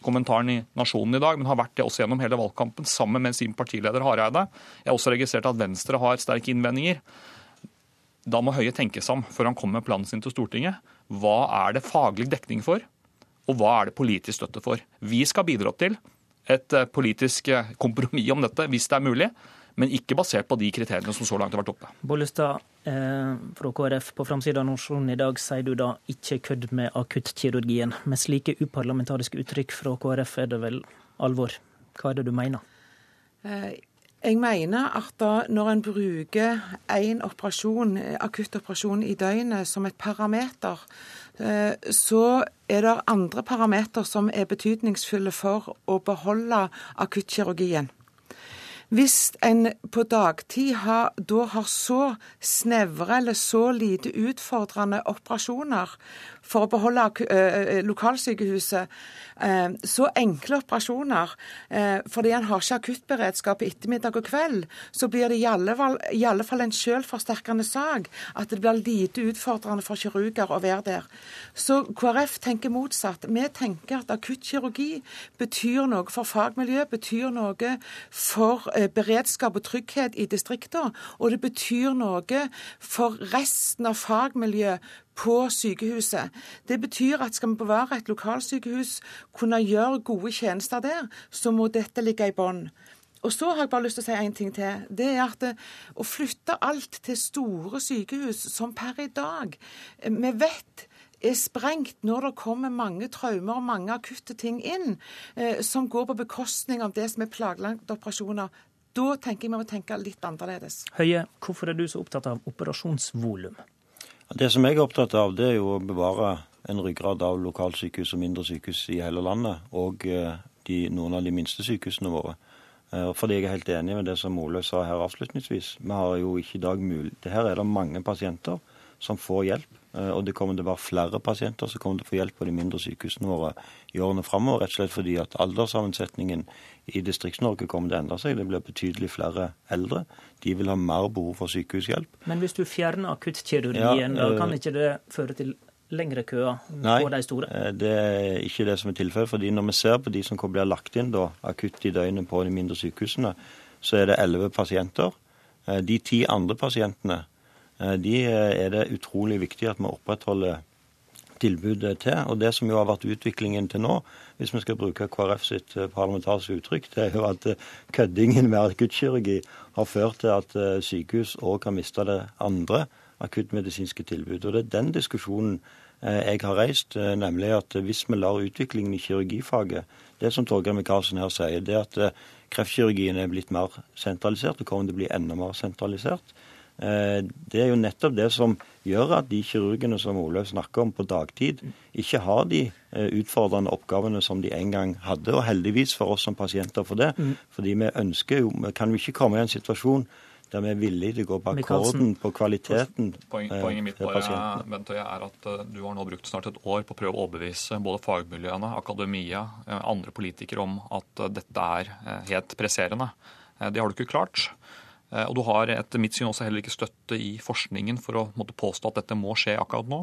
[SPEAKER 63] kommentaren i Nasjonen i dag, men har vært det også gjennom hele valgkampen sammen med sin partileder Hareide. Jeg har også registrert at Venstre har sterke innvendinger. Da må Høie tenke seg om før han kommer med planen sin til Stortinget. Hva er det faglig dekning for, og hva er det politisk støtte for? Vi skal bidra til et eh, politisk eh, kompromiss om dette, hvis det er mulig men ikke basert på de kriteriene som så langt har vært oppe.
[SPEAKER 61] Bollestad fra KrF på framsida av Nasjonen i dag sier du da ikke kødd med akuttkirurgien. Med slike uparlamentariske uttrykk fra KrF er det vel alvor. Hva er det du mener?
[SPEAKER 62] Eh, jeg mener at da, når en bruker én operasjon, akuttoperasjon i døgnet som et parameter, eh, så er det andre parameter som er betydningsfulle for å beholde akuttkirurgien. Hvis en på dagtid har, da har så snevre eller så lite utfordrende operasjoner for å beholde lokalsykehuset, så enkle operasjoner, fordi en har ikke akuttberedskap i ettermiddag og kveld, så blir det i alle fall, i alle fall en selvforsterkende sak at det blir lite utfordrende for kirurger å være der. Så KrF tenker motsatt. Vi tenker at akuttkirurgi betyr noe for fagmiljøet, betyr noe for beredskap og trygghet i distriktene, og det betyr noe for resten av fagmiljøet på sykehuset. Det betyr at skal vi bevare et lokalsykehus, kunne gjøre gode tjenester der, så må dette ligge i bånn. Og så har jeg bare lyst til å si en ting til. Det er at eh, å flytte alt til store sykehus, som per i dag eh, vi vet er sprengt når det kommer mange traumer og mange akutte ting inn, eh, som går på bekostning av det som er plaglagte operasjoner. Da tenker jeg vi må tenke litt annerledes.
[SPEAKER 61] Høie, hvorfor er du så opptatt av operasjonsvolum?
[SPEAKER 54] Det som jeg er opptatt av, det er jo å bevare en ryggrad av lokalsykehus og mindre sykehus i hele landet, og eh, de, noen av de minste sykehusene våre. Eh, fordi jeg er helt enig med det som Ole sa her avslutningsvis. Vi har jo ikke i dag mulig... Her er det mange pasienter som får hjelp. Eh, og det kommer til å være flere pasienter som kommer til å få hjelp på de mindre sykehusene våre i årene framover. Rett og slett fordi at alderssammensetningen i Distrikts-Norge kommer til å endre seg. Det blir betydelig flere eldre. De vil ha mer behov for sykehushjelp.
[SPEAKER 61] Men hvis du fjerner akuttkirurgien, ja, da kan ikke det føre til lengre køer
[SPEAKER 54] Nei,
[SPEAKER 61] på de store?
[SPEAKER 54] Nei, det er ikke det som er tilfellet. fordi når vi ser på de som blir lagt inn da, akutt i døgnet på de mindre sykehusene, så er det elleve pasienter. Eh, de ti andre pasientene eh, de er det utrolig viktig at vi opprettholder tilbudet til. Og det som jo har vært utviklingen til nå, hvis vi skal bruke KrF sitt eh, parlamentariske uttrykk, det er jo at eh, køddingen med akuttkirurgi har ført til at eh, sykehus òg har mista det andre akuttmedisinske tilbudet. Og det er den diskusjonen jeg har reist, nemlig at hvis vi lar utviklingen i kirurgifaget Det som Torgeir Micaelsen her sier, det er at kreftkirurgien er blitt mer sentralisert og kommer til å bli enda mer sentralisert. Eh, det er jo nettopp det som gjør at de kirurgene som Olaug snakker om på dagtid, ikke har de eh, utfordrende oppgavene som de en gang hadde. Og heldigvis for oss som pasienter for det. Mm. Fordi vi ønsker jo, vi kan jo ikke komme i en situasjon der vi er villige til å gå på akkorden på kvaliteten
[SPEAKER 63] Poeng, Poenget mitt bare, Bent Høie, er at du har nå brukt snart et år på å prøve å overbevise både fagmiljøene, akademia, andre politikere om at dette er helt presserende. Det har du ikke klart. Eh, og du har etter mitt syn også heller ikke støtte i forskningen for å måtte påstå at dette må skje akkurat nå.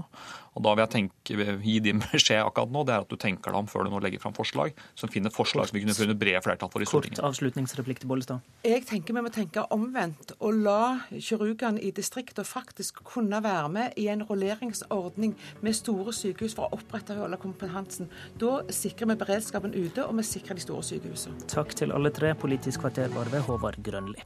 [SPEAKER 63] Og da vil jeg tenke, gi din beskjed akkurat nå, det er at du tenker deg om før du nå legger fram forslag som finner forslag som vi kunne funnet brede flertall for i Stortinget.
[SPEAKER 61] Kort avslutningsreplikk til Bollestad.
[SPEAKER 62] Jeg tenker vi må tenke omvendt og la kirurgene i distriktet faktisk kunne være med i en rulleringsordning med store sykehus for å opprettholde kompetansen. Da sikrer vi beredskapen ute, og vi sikrer de store sykehusene.
[SPEAKER 61] Takk til alle tre. Politisk kvarter var ved Håvard Grønli.